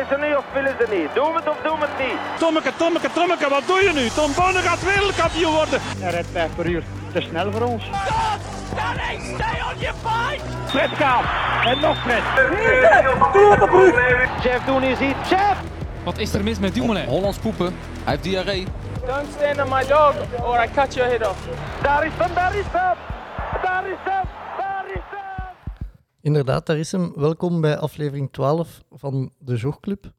Willen ze niet of willen ze niet? Doe het of doe het niet? Tommeke, Tommeke, Tommeke, wat doe je nu? Tom Bonne gaat wereldkampioen worden. Hij rijdt 5 per uur. Te snel voor ons. Stanning, stay on your fight! Fred gaat. En nog Fred. Chef, doen is iets. Chef! Wat is er mis met Dumoulin? Hollands poepen. Hij heeft diarree. Don't stand on my dog or I cut your head off. Daar is hem, daar is hem! Daar is hem, daar is hem! Inderdaad, daar is hem. Welkom bij aflevering 12 van de Jogclub.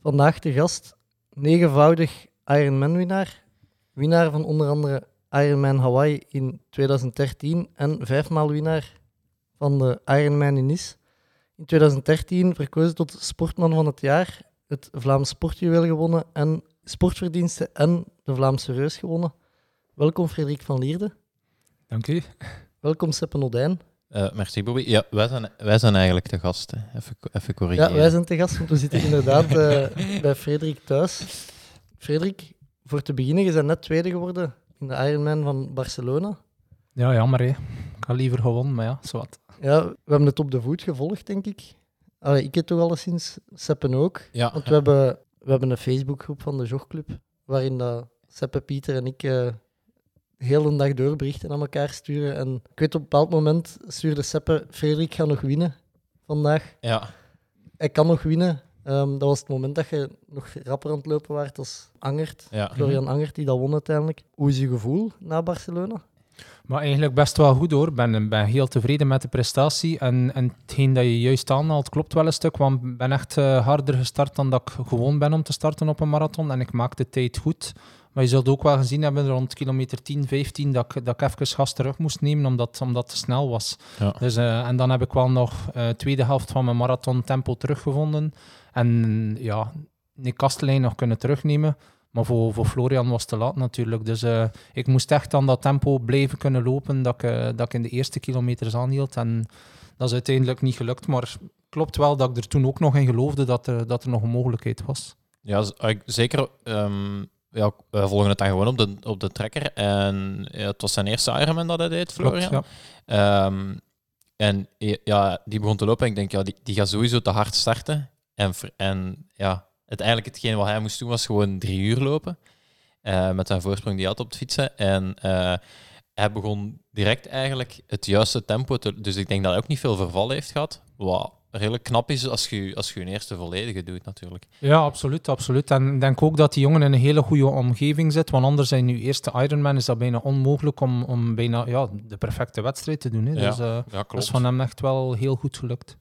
Vandaag de gast, negenvoudig Ironman-winnaar. Winnaar van onder andere Ironman Hawaii in 2013 en vijfmaal winnaar van de Ironman in Nice. In 2013 verkozen tot sportman van het jaar, het Vlaams Sportjuweel gewonnen en sportverdiensten en de Vlaamse Reus gewonnen. Welkom Frederik van Lierde. Dank u. Welkom Seppe Nodijn. Eh, merci Bobby. Ja, wij zijn, wij zijn eigenlijk de gasten. Even, even corrigeren. Ja, wij zijn te gast, want we zitten inderdaad eh, bij Frederik thuis. Frederik, voor te beginnen, je bent net tweede geworden in de Ironman van Barcelona. Ja, jammer hè. Ik had liever gewonnen, maar ja, zwart. Ja, we hebben het op de voet gevolgd, denk ik. Allee, ik het toch alleszins, Seppen ook. Ja, Want we hebben, we hebben een Facebookgroep van de Jogclub, waarin dat Seppe, Pieter en ik eh heel de dag door berichten aan elkaar sturen. En ik weet op een bepaald moment stuurde Seppe, Frederik gaat nog winnen vandaag. ja. hij kan nog winnen. Ehm, dat was het moment dat je nog rapper aan het lopen waart als Angert. ja. Florian Angert, die dat won uiteindelijk. Hoe is je gevoel na Barcelona? Maar eigenlijk best wel goed hoor. Ik ben, ben heel tevreden met de prestatie. En, en hetgeen dat je juist aanhaalt klopt wel een stuk. Want ik ben echt eh, harder gestart dan dat ik gewoon ben om te starten op een marathon. En ik maak de tijd goed. Maar je zult ook wel gezien hebben rond kilometer 10, 15 dat ik, dat ik even gas terug moest nemen omdat, omdat het te snel was. Ja. Dus, eh, en dan heb ik wel nog de tweede helft van mijn marathon tempo teruggevonden. En ja, Nick Kastelein nog kunnen terugnemen. Maar voor, voor Florian was het te laat natuurlijk. Dus eh, ik moest echt aan dat tempo blijven kunnen lopen dat ik, eh, dat ik in de eerste kilometers aanhield. En dat is uiteindelijk niet gelukt. Maar klopt wel dat ik er toen ook nog in geloofde dat er, dat er nog een mogelijkheid was. Ja, ik- zeker. ehm, ja, we volgen het dan gewoon op de, op de trekker. En ja, het was zijn eerste Ironman dat hij deed, Florian. Klopt, ja. Ehm, en ja, die begon te lopen en ik denk, ja, die, die gaat sowieso te hard starten. En, en ja, het, eigenlijk hetgeen wat hij moest doen was gewoon drie uur lopen. eh, met zijn voorsprong die hij had op het fietsen. En eh, hij begon direct eigenlijk het juiste tempo te... Dus ik denk dat hij ook niet veel verval heeft gehad. Wat redelijk knap is als je als je, je eerste volledige doet natuurlijk. Ja, absoluut, absoluut. En ik denk ook dat die jongen in een hele goede omgeving zit. Want anders zijn nu eerste Ironman is dat bijna onmogelijk om, om bijna ja, de perfecte wedstrijd te doen. Hè. Ja, Dus eh, Ja, dat klopt. is van hem echt wel heel goed gelukt.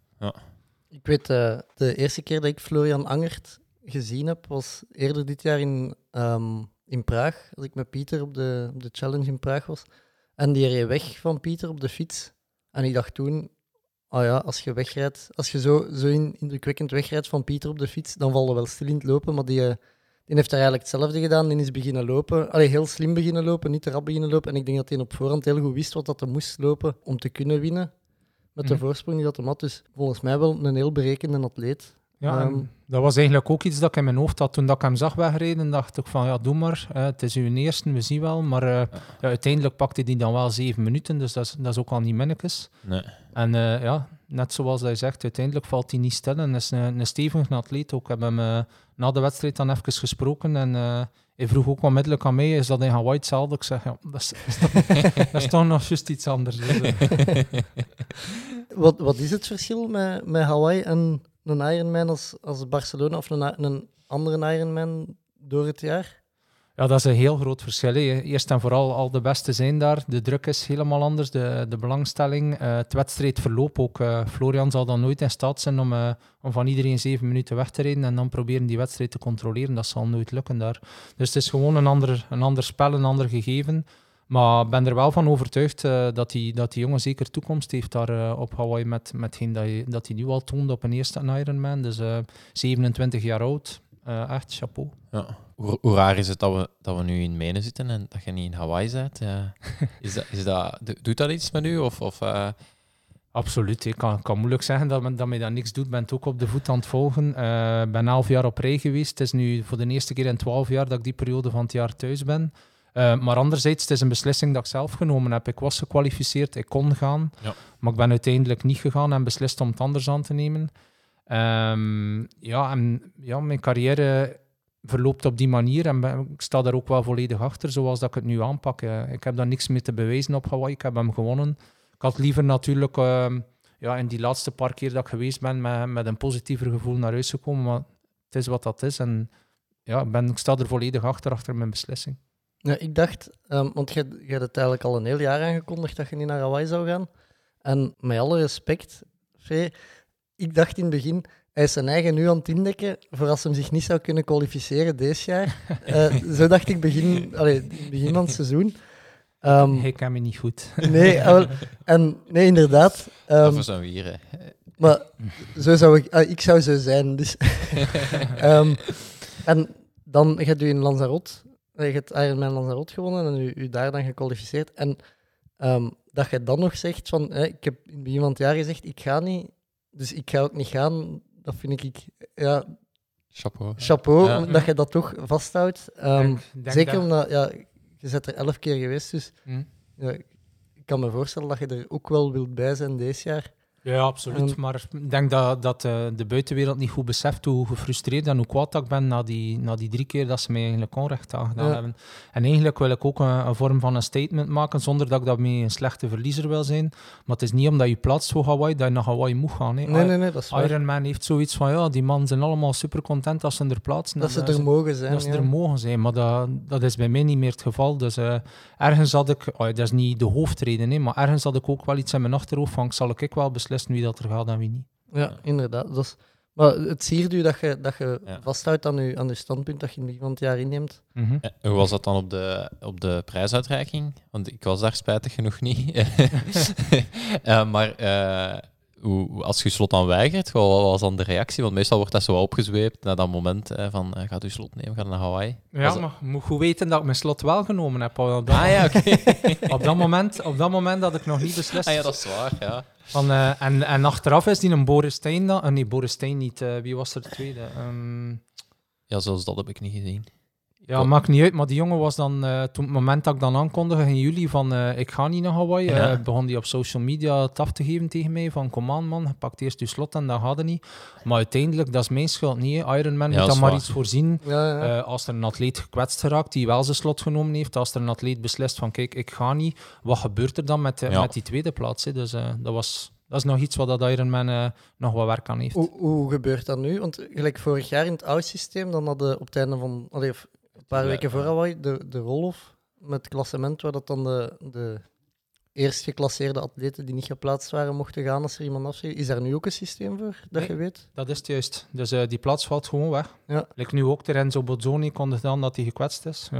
Ik weet, eh, de eerste keer dat ik Florian Angert gezien heb, was eerder dit jaar in, ehm, in Praag. Als ik met Pieter op de, op de challenge in Praag was. En die reed weg van Pieter op de fiets. En ik dacht toen, oh ja, als je wegrijdt, als je zo, zo in- indrukwekkend wegrijdt van Pieter op de fiets, dan val je wel stil in het lopen. Maar die, eh, die heeft daar eigenlijk hetzelfde gedaan. Die is beginnen lopen. Allee, heel slim beginnen lopen, niet te rap beginnen lopen. En ik denk dat hij op voorhand heel goed wist wat dat hij moest lopen om te kunnen winnen. Met de Mhm. voorsprong die dat hem had. Dus volgens mij wel een heel berekende atleet. Ja, en Ehm. dat was eigenlijk ook iets dat ik in mijn hoofd had. Toen dat ik hem zag wegrijden, dacht ik van ja, doe maar. eh, het is uw eerste, we zien wel. Maar eh, ja, uiteindelijk pakte hij dan wel zeven minuten, dus dat is, dat is ook al niet minnetjes. Nee. En eh, ja, net zoals hij zegt, uiteindelijk valt hij niet stil en is een, een stevige atleet ook. Ik heb hem na de wedstrijd dan even gesproken en eh, hij vroeg ook onmiddellijk aan mij, is dat in Hawaii hetzelfde? Ik zeg, ja, dat is, dat is, toch, dat is toch nog juist iets anders. Wat, wat is het verschil met, met Hawaii en een Ironman als, als Barcelona of een, een andere Ironman door het jaar? Ja, dat is een heel groot verschil. hè. Eerst en vooral, al de beste zijn daar. De druk is helemaal anders, de, de belangstelling. eh, het wedstrijdverloop ook. eh, Florian zal dan nooit in staat zijn om, eh, om van iedereen zeven minuten weg te rijden en dan proberen die wedstrijd te controleren. Dat zal nooit lukken daar. Dus het is gewoon een ander, een ander spel, een ander gegeven. Maar ik ben er wel van overtuigd eh, dat, die, dat die jongen zeker toekomst heeft daar eh, op Hawaii met, met hetgeen dat hij dat hij nu al toonde op een eerste Ironman. Dus eh 27 jaar oud. Eh, echt chapeau. Ja. Hoe, hoe raar is het dat we, dat we nu in Menen zitten en dat je niet in Hawaii bent? Ja. Is dat, is dat, do- doet dat iets met u? Of, of, eh, Absoluut. Ik kan, kan moeilijk zeggen dat, men- dat mij dat niks doet. Ik ben het ook op de voet aan het volgen. Ik ben elf jaar op rij geweest. Het is nu voor de eerste keer in twaalf jaar dat ik die periode van het jaar thuis ben. Eh, maar anderzijds, het is een beslissing dat ik zelf genomen heb. Ik was gekwalificeerd, ik kon gaan. Ja. Maar ik ben uiteindelijk niet gegaan en beslist om het anders aan te nemen. Ehm, ja, en ja, mijn carrière verloopt op die manier en ben- ik sta daar ook wel volledig achter, zoals dat ik het nu aanpak. Eh, Ik heb daar niks meer te bewijzen op Hawaii. Ik heb hem gewonnen. Ik had liever natuurlijk ehm, ja, in die laatste paar keer dat ik geweest ben met, met een positiever gevoel naar huis gekomen, maar het is wat dat is. En ja, ik, ben, ik sta er volledig achter, achter mijn beslissing. Ja, ik dacht, ehm, want je, je had het eigenlijk al een heel jaar aangekondigd dat je niet naar Hawaii zou gaan. En met alle respect, Free, ik dacht in het begin, hij is zijn eigen nu aan het indekken voor als hij zich niet zou kunnen kwalificeren deze jaar. Eh, zo dacht ik begin, allee, begin van het seizoen. Ehm, ik ken me niet goed. nee, en, nee, inderdaad. ehm, we hier. hè. maar zo zou ik, ah, ik zou zo zijn. Dus. Ehm, en dan gaat u in Lanzarote, eh, je hebt Ironman Lanzarote gewonnen en u, u daar dan gekwalificeerd. En ehm, dat je dan nog zegt van, hè, ik heb in het begin van het jaar gezegd, ik ga niet, dus ik ga ook niet gaan. Dat vind ik, ja, Chapeau. chapeau, Ja. dat je dat toch vasthoudt. Ehm, denk zeker dat- omdat, ja, je bent er elf keer geweest, dus Hm. ja, ik kan me voorstellen dat je er ook wel wilt bij zijn deze jaar. Ja, absoluut. Maar ik denk dat, dat eh, de buitenwereld niet goed beseft hoe gefrustreerd en hoe kwaad dat ik ben na die, na die drie keer dat ze mij eigenlijk onrecht aangedaan Ja. hebben. En eigenlijk wil ik ook een, een vorm van een statement maken, zonder dat ik daarmee een slechte verliezer wil zijn. Maar het is niet omdat je plaatst voor Hawaii dat je naar Hawaii moet gaan. Hè. Nee, nee, nee, dat is. Ironman heeft zoiets van, ja, die mannen zijn allemaal super content als ze er plaatsen. Dat ze er mogen zijn. dat ze ja. er mogen zijn, maar dat, dat is bij mij niet meer het geval. Dus eh, ergens had ik, oh, dat is niet de hoofdreden, hè, maar ergens had ik ook wel iets in mijn achterhoofd van, zal ik wel beslissen wie dat er gaat en wie niet. Ja, inderdaad. Dat is, maar het siert u dat je, dat je Ja. vasthoudt aan je, aan je standpunt dat je in het begin van het jaar inneemt. Mhm. Ja, Hoe was dat dan op de, op de prijsuitreiking? Want ik was daar spijtig genoeg niet. Eh, maar eh, hoe, als je slot dan weigert, wat wat was dan de reactie? Want meestal wordt dat zo opgezweept naar dat moment eh, van gaat u slot nemen, gaat naar Hawaii. Ja, dat- maar je moet goed weten dat ik mijn slot wel genomen heb. Op dat, Ah ja, oké. op dat, moment, op dat moment had ik nog niet beslist. ah ja, dat is waar, ja. Van, eh, en, en achteraf is die een Boris Stein dan... eh, nee, Boris Stein niet. eh, wie was er de tweede? Ehm, Ja, zelfs dat heb ik niet gezien. Ja, maakt niet uit, maar die jongen was dan, eh, toen het moment dat ik dan aankondigde in juli van eh, ik ga niet naar Hawaii, Ja. eh, begon die op social media het af te geven tegen mij van kom aan man, je pakt eerst je slot en dat gaat het niet. Maar uiteindelijk, dat is mijn schuld niet. hè. Ironman Ja, moet maar iets voorzien. Ja, ja. Eh, als er een atleet gekwetst geraakt die wel zijn slot genomen heeft, als er een atleet beslist van kijk, ik ga niet, wat gebeurt er dan met, Ja. met die tweede plaats? hè? Dus eh, dat, was, dat is nog iets wat dat Ironman eh, nog wat werk aan heeft. hoe, hoe gebeurt dat nu? Want gelijk vorig jaar in het oude systeem, dan hadden op het einde van, allee, of een paar weken voor. Hawaii, de, de roll-off met het klassement, waar dat dan de, de eerst geclasseerde atleten die niet geplaatst waren, mochten gaan als er iemand afschreef. Is daar nu ook een systeem voor, dat Nee. je weet? Dat is het juist. Dus eh, die plaats valt gewoon weg. Ja. Like nu ook de Renzo Bozzoni kondigde dan dat hij gekwetst is. Ja.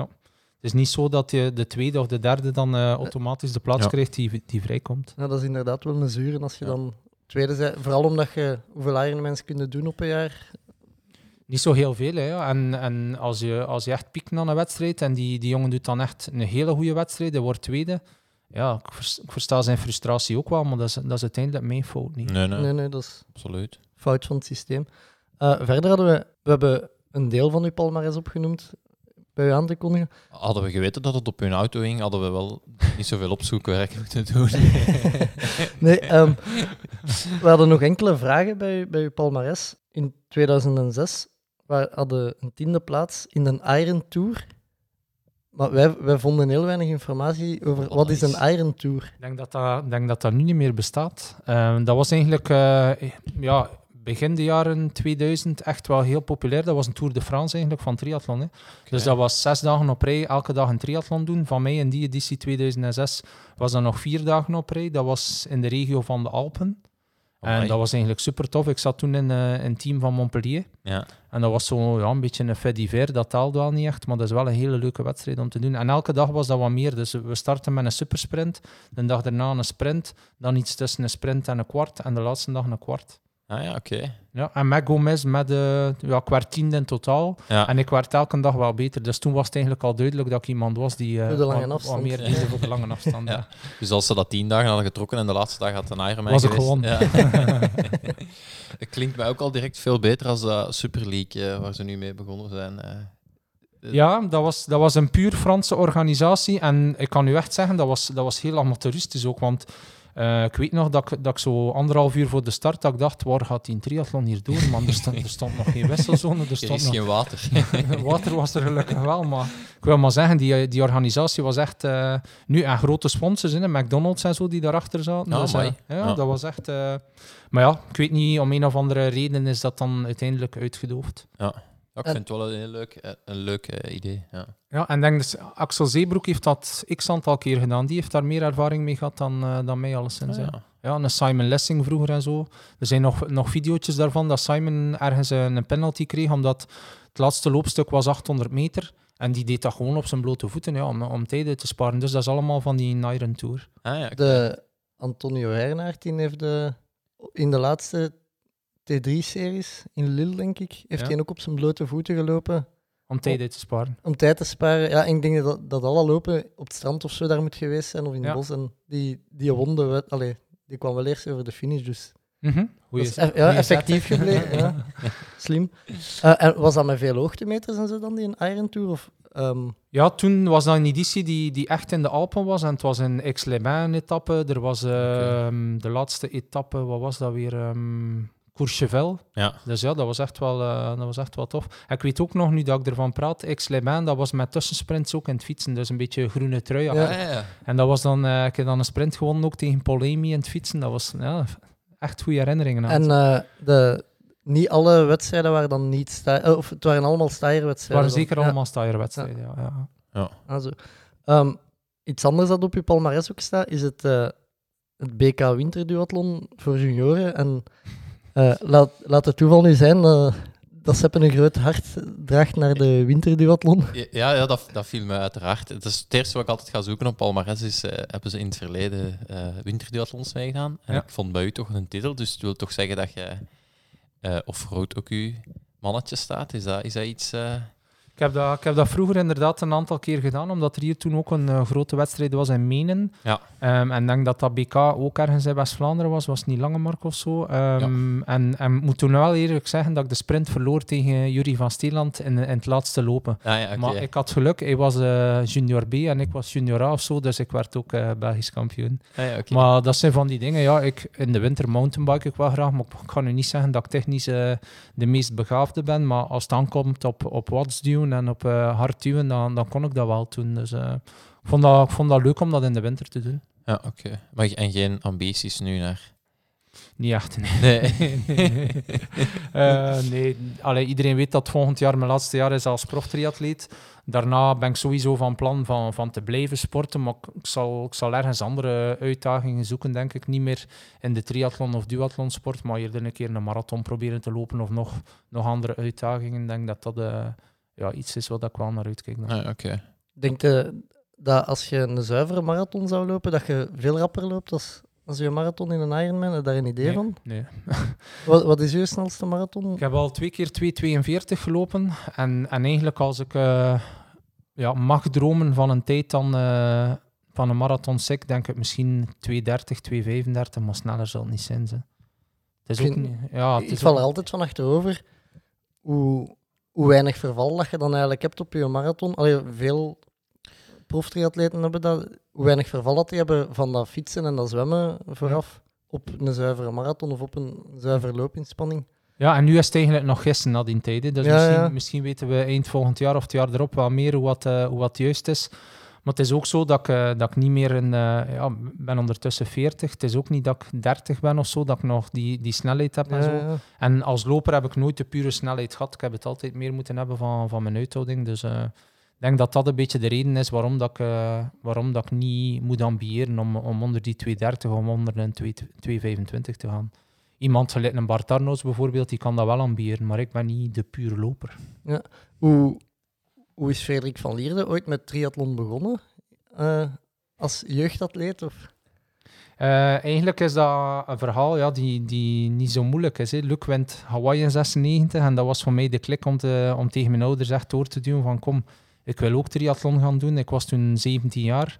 Het is niet zo dat je de tweede of de derde dan eh, automatisch de plaats Ja. krijgt die, die vrijkomt. Ja, dat is inderdaad wel een zure als je Ja. dan tweede bent. Vooral omdat je hoeveel Ironmans kunnen doen op een jaar. Niet zo heel veel. Hè, ja. En, en als, je, als je echt piekt naar een wedstrijd en die, die jongen doet dan echt een hele goede wedstrijd, hij wordt tweede. Ja, ik, vers- ik versta zijn frustratie ook wel, maar dat is, dat is uiteindelijk mijn fout niet. Nee, nee, Nee, nee, dat is absoluut. fout van het systeem. Eh, verder hadden we, we hebben een deel van uw palmarès opgenoemd bij u aan te kondigen. Hadden we geweten dat het op hun auto hing, hadden we wel niet zoveel opzoekwerk moeten doen. Nee, ehm, we hadden nog enkele vragen bij, u- bij uw palmarès. In 2006 we hadden een tiende plaats in een Iron Tour. Maar wij, wij vonden heel weinig informatie over wat is een Iron Tour. Ik denk dat dat, ik denk dat, dat nu niet meer bestaat. Ehm, dat was eigenlijk eh, ja, begin de jaren 2000 echt wel heel populair. Dat was een Tour de France eigenlijk van triathlon. Hè. Dus dat was zes dagen op rij, elke dag een triathlon doen. Van mij in die editie 2006 was dat nog vier dagen op rij. Dat was in de regio van de Alpen. En dat was eigenlijk super tof. Ik zat toen in eh, een team van Montpellier. Ja. En dat was zo ja, een beetje een fait divers. Dat taalde wel niet echt, maar dat is wel een hele leuke wedstrijd om te doen. En elke dag was dat wat meer. Dus we starten met een supersprint. De dag daarna een sprint. Dan iets tussen een sprint en een kwart. En de laatste dag een kwart. Ah ja, oké. Ja, en met Gomez, met de, ja, ik werd tiende in totaal. Ja. En ik werd elke dag wel beter. Dus toen was het eigenlijk al duidelijk dat ik iemand was die eh, Voor de lange afstand. meer Ja. voor de lange afstand. Ja. Dus als ze dat tien dagen hadden getrokken en de laatste dag had een Ironman Was ik gewonnen. Ja. Het klinkt mij ook al direct veel beter als dat Super League eh, waar ze nu mee begonnen zijn. eh. Ja, dat was, dat was een puur Franse organisatie. En ik kan u echt zeggen, dat was, dat was heel amateuristisch ook. Want Eh, ik weet nog dat ik, dat ik zo anderhalf uur voor de start dat ik dacht, waar gaat die triathlon hier door? Man, er stond, er stond nog geen wisselzone, er Er stond is nog geen water. Water was er gelukkig wel, maar ik wil maar zeggen, die, die organisatie was echt... eh, nu, en grote sponsors, in McDonald's en zo, die daarachter zaten. Ah, Dus, eh, ja, Ja. dat was echt... maar ja, ik weet niet, om een of andere reden is dat dan uiteindelijk uitgedoofd. Ja, ik En- vind het wel een heel leuk, eh, een leuk eh, idee. Ja. Ja, en denk dus, Axel Zeebroek heeft dat x aantal keer gedaan. Die heeft daar meer ervaring mee gehad dan, eh, dan mij alleszins. Ah, ja. ja. Een Simon Lessing vroeger en zo. Er zijn nog, nog video's daarvan dat Simon ergens een, penalty kreeg, omdat het laatste loopstuk was 800 meter. En die deed dat gewoon op zijn blote voeten, ja, om, om tijden te sparen. Dus dat is allemaal van die Iron Tour. Ah, ja. De Antonio Hernaert die heeft de, in de laatste T3-series in Lille, denk ik, heeft Ja. hij ook op zijn blote voeten gelopen Om tijden te sparen. om tijd te sparen. Ja, en ik denk dat, dat alle lopen op het strand of zo daar moet geweest zijn, of in het Ja. bos. En die, die won de wed- allee, die kwam wel eerst over de finish, dus Mhm. Is ja, effectief gebleven. ja. Slim. Eh, en was dat met veel hoogtemeters en zo dan, die een Iron Tour? Of, ehm, Ja, toen was dat een editie die, die echt in de Alpen was. En het was een een etappe. Er was ehm, de laatste etappe, wat was dat weer? ehm Courchevel. Ja. Dus ja, dat was echt wel, eh, dat was echt wel tof. En ik weet ook nog, nu dat ik ervan praat, Aix-les-Bains, dat was met tussensprints ook in het fietsen. Dus een beetje groene trui. Ja. Ah, ja, ja. En dat was dan, eh, ik heb dan een sprint gewonnen ook tegen Polemi in het fietsen. Dat was ja, echt goede herinneringen. aan. en eh, de, niet alle wedstrijden waren dan niet sta- of het waren allemaal het staaierwedstrijden. waren dan. zeker Ja. allemaal staaierwedstrijden. Ja. Ja, Ah, zo. Ehm, iets anders dat op je palmarès ook staat, is het, eh, het BK Winterduathlon voor junioren. En eh, laat, laat het toeval nu zijn eh, dat Seppen een groot hart draagt naar de Winterduathlon. Ja, ja dat, dat viel me uiteraard. Het, is het eerste wat ik altijd ga zoeken op Palmares is, eh, hebben ze in het verleden eh winterduathlons meegedaan. En Ja. ik vond bij u toch een titel, dus het wil toch zeggen dat je eh off-road ook uw mannetje staat. Is dat, is dat iets... Ik heb, dat, ik heb dat vroeger inderdaad een aantal keer gedaan, omdat er hier toen ook een eh, grote wedstrijd was in Menen. Ja. Ehm, en ik denk dat dat BK ook ergens in West-Vlaanderen was, was niet Langemark of zo. Ehm, En en moet toen wel eerlijk zeggen dat ik de sprint verloor tegen Jury van Steeland in, in het laatste lopen. Ah ja. Maar ik had geluk, hij was eh, junior B en ik was junior A of zo, dus ik werd ook eh, Belgisch kampioen. Ah ja, oké. Maar dat zijn van die dingen, ja, ik, in de winter mountainbike ik wel graag, maar ik kan nu niet zeggen dat ik technisch de meest begaafde ben, maar als het aankomt op, op watts en op eh, hard duwen, dan, dan kon ik dat wel doen. Dus eh, ik, vond dat, ik vond dat leuk om dat in de winter te doen. Ja, oké. Maar en geen ambities nu naar... Niet echt, nee. Nee. Eh, nee. Allee, iedereen weet dat volgend jaar mijn laatste jaar is als proftriatleet. Daarna ben ik sowieso van plan van, van te blijven sporten, maar ik- zal, ik zal ergens andere uitdagingen zoeken, denk ik. Niet meer in de triathlon of duathlonsport, maar eerder een keer een marathon proberen te lopen of nog, nog andere uitdagingen. Ik denk dat dat ja, iets is wat ik wel naar uitkijk. dan. Ah, ja, oké. Denk je dat als je een zuivere marathon zou lopen, dat je veel rapper loopt als, als je een marathon in een Ironman? Heb je daar een idee Nee, van? nee. Wat, wat is je snelste marathon? Ik heb al twee keer 2,42 gelopen. En, en eigenlijk als ik eh, ja, mag dromen van een tijd dan, eh, van een marathon sec, denk ik misschien 2,30, 2,35, maar sneller zal het niet zijn. Ze. Het is ook. Ja, het ik is val ook- er altijd van achterover hoe, hoe weinig verval dat je dan eigenlijk hebt op je marathon. Allee, veel proftriatleten hebben dat. Hoe weinig verval dat die hebben van dat fietsen en dat zwemmen vooraf op een zuivere marathon of op een zuivere loopinspanning. Ja, en nu is het eigenlijk nog gissen na die tijden. Dus Ja, misschien, ja. misschien weten we eind volgend jaar of het jaar erop wel meer hoe wat, eh, hoe wat juist is. Maar het is ook zo dat ik, eh, dat ik niet meer een... eh, ja, ben ondertussen 40. Het is ook niet dat ik 30 ben of zo, dat ik nog die, die snelheid heb en Ja, zo. ja. En als loper heb ik nooit de pure snelheid gehad. Ik heb het altijd meer moeten hebben van, van mijn uithouding. Dus eh, ik denk dat dat een beetje de reden is waarom, dat ik, waarom dat ik niet moet ambiëren om, om onder die 230 of onder een 2 225 te gaan. Iemand gelijk een Bart Arnouds bijvoorbeeld, die kan dat wel ambiëren, maar ik ben niet de pure loper. Hoe, hoe is Frederik van Lierde ooit met triathlon begonnen? Eh, als jeugdatleet? Of? Eh, eigenlijk is dat een verhaal ja, die, die niet zo moeilijk is. Hè. Luc wint Hawaii in 96 en dat was voor mij de klik om, te, om tegen mijn ouders echt door te duwen van kom, ik wil ook triathlon gaan doen. Ik was toen 17 jaar.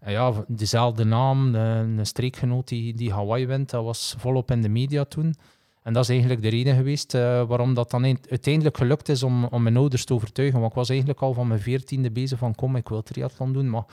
En ja, dezelfde naam, een streekgenoot die, die Hawaii wint, dat was volop in de media toen. En dat is eigenlijk de reden geweest eh, waarom dat dan eind- uiteindelijk gelukt is om, om mijn ouders te overtuigen. Want ik was eigenlijk al van mijn veertiende bezig van kom, ik wil triathlon doen. Maar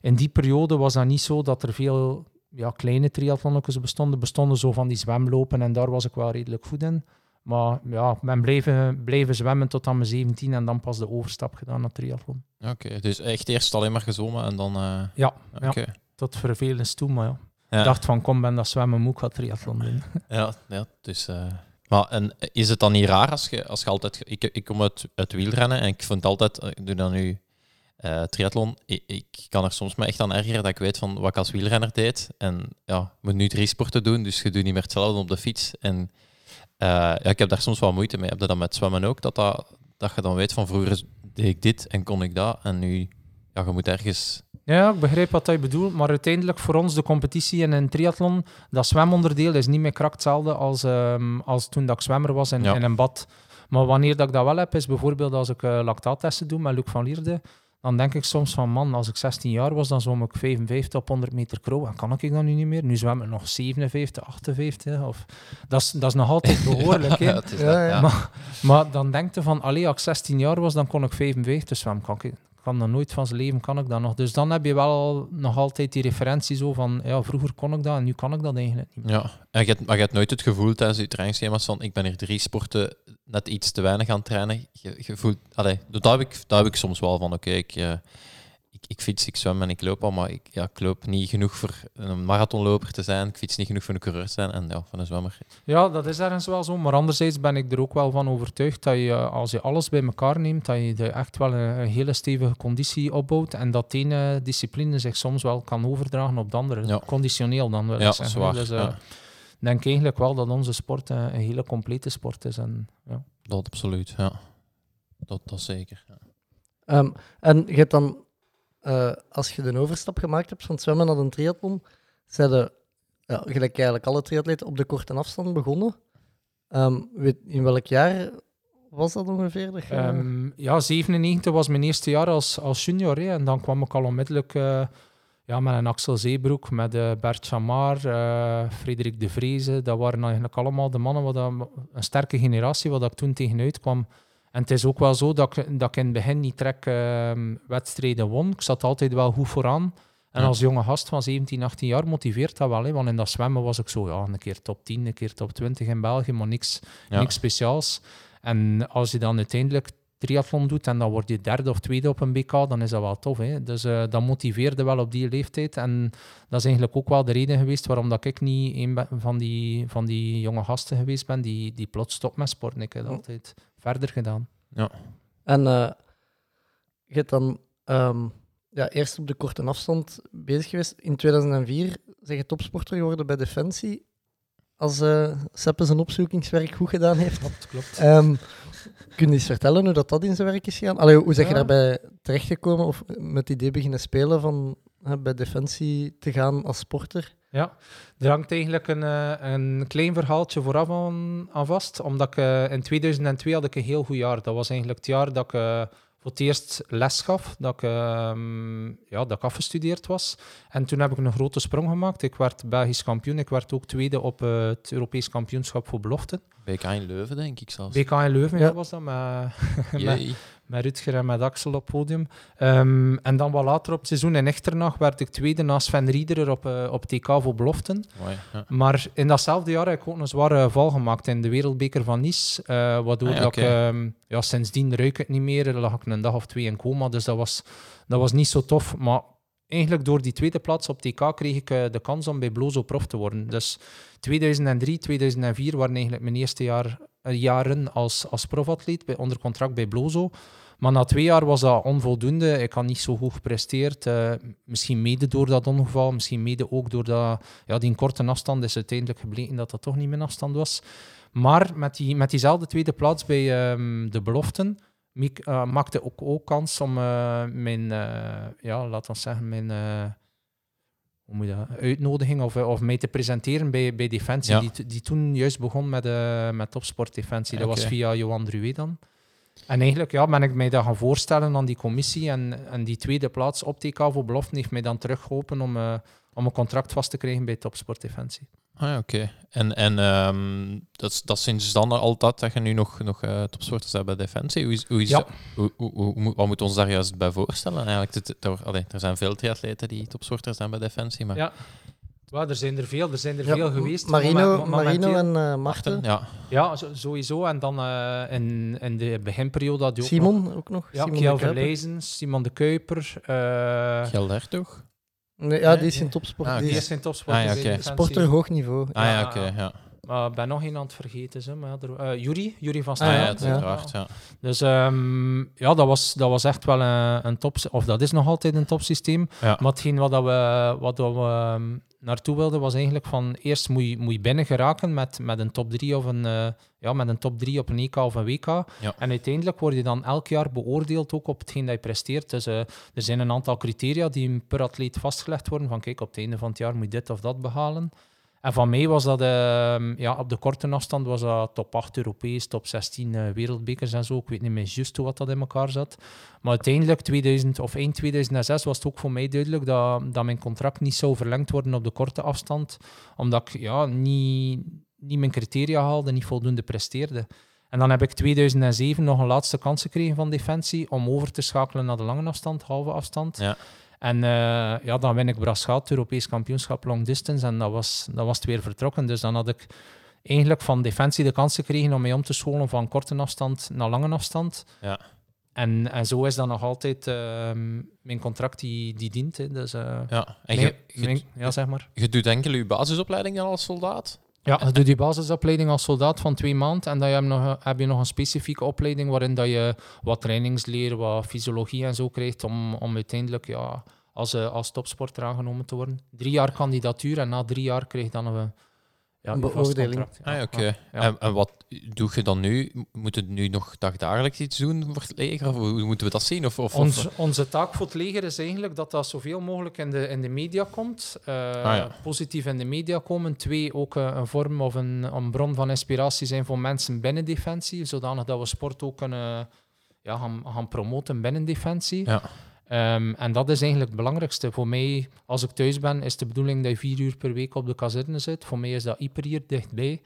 in die periode was dat niet zo dat er veel ja, kleine triathlonnetjes bestonden. Bestonden zo van die zwemlopen en daar was ik wel redelijk goed in. Maar ja, ik ben blijven, blijven zwemmen tot aan mijn 17 en dan pas de overstap gedaan naar triathlon. Oké, dus echt eerst alleen maar gezwommen en dan... eh, Ja, ja. tot vervelens toe, maar ja. Ja. Ik dacht van, kom, ben dat zwemmen, moet ik gaan triathlon doen. Ja, ja dus... eh, maar en is het dan niet raar als je, als je altijd... Ik, ik kom uit, uit wielrennen en ik vind altijd... eh, Ik doe dan nu eh triathlon. Ik, ik kan er soms me echt aan ergeren dat ik weet van wat ik als wielrenner deed. En ja, ik moet nu drie sporten doen, dus je doet niet meer hetzelfde op de fiets. En ja, ik heb daar soms wel moeite mee. Heb je dat met zwemmen ook? Dat, dat, dat je dan weet van vroeger deed ik dit en kon ik dat. En nu... Ja, je moet ergens... Ja, ik begrijp wat je bedoelt, maar uiteindelijk voor ons de competitie in een triathlon, dat zwemonderdeel is niet meer krak hetzelfde als, ehm, als toen dat ik zwemmer was in, Ja. in een bad. Maar wanneer dat ik dat wel heb, is bijvoorbeeld als ik eh, lactaattesten doe met Luc van Lierde, dan denk ik soms van, man, als ik 16 jaar was, dan zwom ik 55 op 100 meter krauw. En kan ik dat nu niet meer? Nu zwem ik nog 57, 58. Of... Dat, is, dat is nog altijd behoorlijk. hè. Ja, het is Ja, dat, ja. ja. Maar, maar dan denk je van, allee, als ik 16 jaar was, dan kon ik 55 zwemmen. Kan ik kan dat nooit van zijn leven, kan ik dat nog. Dus dan heb je wel nog altijd die referentie zo van, ja, vroeger kon ik dat en nu kan ik dat eigenlijk niet meer. Ja, en je hebt, maar je hebt nooit het gevoel tijdens je trainingsschema's van ik ben hier drie sporten net iets te weinig aan het trainen. Je, voelt, allee, dat, heb ik, dat heb ik soms wel van oké, ik, eh, ik, ik fiets, ik zwem en ik loop al, maar ik, ja, ik loop niet genoeg voor een marathonloper te zijn. Ik fiets niet genoeg voor een coureur te zijn en ja, van een zwemmer. Ja, dat is ergens wel zo. Maar anderzijds ben ik er ook wel van overtuigd dat je, eh, als je alles bij elkaar neemt, dat je er echt wel een, een hele stevige conditie opbouwt. En dat de ene discipline zich soms wel kan overdragen op de andere. Ja. Conditioneel dan wil Ja, zwaar. Dus eh, ja, ik denk eigenlijk wel dat onze sport eh, een hele complete sport is. En, ja. dat absoluut, ja. Dat, dat zeker. Ja. Ehm, en je hebt dan, eh, als je de overstap gemaakt hebt van zwemmen naar een triathlon, zijn de, ja, gelijk eigenlijk alle triatleten, op de korte afstand begonnen. Ehm, weet, in welk jaar was dat ongeveer? Dat Ehm, ja, 97 was mijn eerste jaar als, als junior. En dan kwam ik al onmiddellijk eh, ja, met een Axel Zeebroek, met eh, Bert Chamar, eh, Frederik de Vreese. Dat waren eigenlijk allemaal de mannen, wat een sterke generatie, dat ik toen tegenuit kwam. En het is ook wel zo dat ik, dat ik in het begin niet trek ehm, wedstrijden won. Ik zat altijd wel goed vooraan. En Ja. als jonge gast van 17, 18 jaar motiveert dat wel. Hè, want in dat zwemmen was ik zo, ja, een keer top 10, een keer top 20 in België, maar niks, Ja. niks speciaals. En als je dan uiteindelijk triathlon doet en dan word je derde of tweede op een BK, dan is dat wel tof. Hè? Dus eh, dat motiveerde wel op die leeftijd. En dat is eigenlijk ook wel de reden geweest waarom dat ik niet een van die, van die jonge gasten geweest ben die, die plots stopt met sporten. Ik heb het Oh. altijd verder gedaan. En eh, je hebt dan ehm, ja, eerst op de korte afstand bezig geweest. In 2004 zeg je topsporter geworden bij Defensie. Als eh Seppe zijn opzoekingswerk goed gedaan heeft. Klopt, klopt. Ehm, kun je eens vertellen hoe dat, dat in zijn werk is gegaan? Allee, hoe zeg je Ja. daarbij terechtgekomen of met het idee beginnen spelen van hè, bij Defensie te gaan als sporter? Ja, er hangt eigenlijk een, eh, een klein verhaaltje vooraf aan, aan vast. Omdat ik eh, in 2002 had ik een heel goed jaar. Dat was eigenlijk het jaar dat ik eh, voor het eerst les gaf. Dat ik, ehm, ja, dat ik afgestudeerd was. En toen heb ik een grote sprong gemaakt. Ik werd Belgisch kampioen. Ik werd ook tweede op het Europees kampioenschap voor beloften. BK in Leuven, denk ik zelfs. BK in Leuven Ja. ja. was dat, met, met, Jee. Met Rutger en met Axel op podium. Ehm, en dan wat later op het seizoen in Echternach werd ik tweede na Sven Riederer op, eh, op TK voor beloften. Ja. Maar in datzelfde jaar heb ik ook een zware val gemaakt in de Wereldbeker van Nice. eh, waardoor Ah ja, dat ik, ehm, ja, sindsdien ruik ik het niet meer. Dan lag ik een dag of twee in coma. Dus dat was, dat was niet zo tof. Maar eigenlijk door die tweede plaats op TK kreeg ik eh, de kans om bij Blozo prof te worden. Dus 2003, 2004 waren eigenlijk mijn eerste jaar, jaren als, als profatleet bij, onder contract bij Blozo. Maar na twee jaar was dat onvoldoende. Ik had niet zo goed gepresteerd. Eh, misschien mede door dat ongeval, misschien mede ook door dat, ja, die korte afstand is uiteindelijk gebleken dat dat toch niet mijn afstand was. Maar met, die, met diezelfde tweede plaats bij ehm, de beloften eh, maakte ook, ook kans om eh, mijn, eh, ja, laten we zeggen, mijn eh, hoe moet je dat, uitnodiging of, eh, of mij te presenteren bij, bij Defensie, Ja. die, die toen juist begon met, eh met Topsport Defensie. Dat was via Johan Druwe dan. En eigenlijk ja, ben ik mij dat gaan voorstellen aan die commissie. En, en die tweede plaats op TK voor beloften heeft mij dan teruggeholpen om, eh, om een contract vast te krijgen bij Topsport Defensie. Ah, ja, oké. En, en ehm, dat, is, dat sinds dan altijd dat je nu nog, nog uh, topsporters hebt bij Defensie. Hoe is, hoe is, Ja. hoe, hoe, hoe, hoe- wat moeten we ons daar juist bij voorstellen? Eigenlijk, dit- er, allee, er zijn veel triatleten die topsporters zijn bij Defensie, maar Ja. Ja, er zijn er veel, er zijn er Ja, veel geweest. Marino, Marino en eh Marten. Ja, Ja, sowieso. En dan eh, in, in de beginperiode had je ook nog- Simon ook nog. Ja, Simon Kjell de Kuiper. Verlezen, Simon de Kuiper. eh Gelder toch? Nee, ja, die is in topsport. Ah, Die die is in topsport. Ah, ja, dus oké. sporter hoog niveau. Ah ja, Ja, oké. ja. Maar ik ben nog een aan het vergeten. Ze, maar er, eh, Yuri, Yuri van Ah, Stijn. ja, ja. Dus ehm, ja, dat was, dat was echt wel een, een top... Of dat is nog altijd een topsysteem. Maar hetgeen wat, dat we, wat dat we ehm, naartoe wilden, was eigenlijk van... Eerst moet je, moet je binnen geraken met, met een top 3 of een... eh, ja, met een top 3 op een EK of een WK. Ja. En uiteindelijk word je dan elk jaar beoordeeld ook op hetgeen dat je presteert. Dus eh, er zijn een aantal criteria die per atleet vastgelegd worden. Van kijk, op het einde van het jaar moet je dit of dat behalen. En van mij was dat ehm, ja, op de korte afstand was dat top 8 Europees, top 16 eh, wereldbekers en zo. Ik weet niet meer juist hoe wat dat in elkaar zat. Maar uiteindelijk, 2000 of eind 2006, was het ook voor mij duidelijk dat, dat mijn contract niet zou verlengd worden op de korte afstand. Omdat ik ja, niet, niet mijn criteria haalde, niet voldoende presteerde. En dan heb ik 2007 nog een laatste kans gekregen van Defensie om over te schakelen naar de lange afstand, halve afstand. Ja. En eh, ja, dan win ik Braschaat, het Europees kampioenschap long distance. En dat was, dat was het weer vertrokken. Dus dan had ik eigenlijk van Defensie de kans gekregen om mij om te scholen van korte afstand naar lange afstand. Ja. En, en zo is dat nog altijd ehm, mijn contract die, die dient. Hè. Dus, eh, ja. En je, mijn- ja, zeg maar. je doet enkel je basisopleiding dan als soldaat? Ja, je die basisopleiding als soldaat van twee maanden en dan heb je nog, heb je nog een specifieke opleiding waarin dat je wat trainingsleer, wat fysiologie en zo krijgt om, om uiteindelijk ja, als, eh, als topsporter aangenomen te worden. Drie jaar kandidatuur en na drie jaar krijg je dan een, ja, Een beoordeling. Ah, ja, oké. ja. En, en wat doe je dan nu? Moet je nu nog dagdagelijks iets doen voor het leger? Of hoe moeten we dat zien? Of, of, of- Ons, onze taak voor het leger is eigenlijk dat dat zoveel mogelijk in de, in de media komt. Eh, ja. Positief in de media komen. Twee, ook eh, een vorm of een, een bron van inspiratie zijn voor mensen binnen Defensie. Zodanig dat we sport ook kunnen ja, gaan, gaan promoten binnen Defensie. Ja. Ehm, en dat is eigenlijk het belangrijkste. Voor mij, als ik thuis ben, is de bedoeling dat je vier uur per week op de kazerne zit. Voor mij is dat hyper hier dichtbij.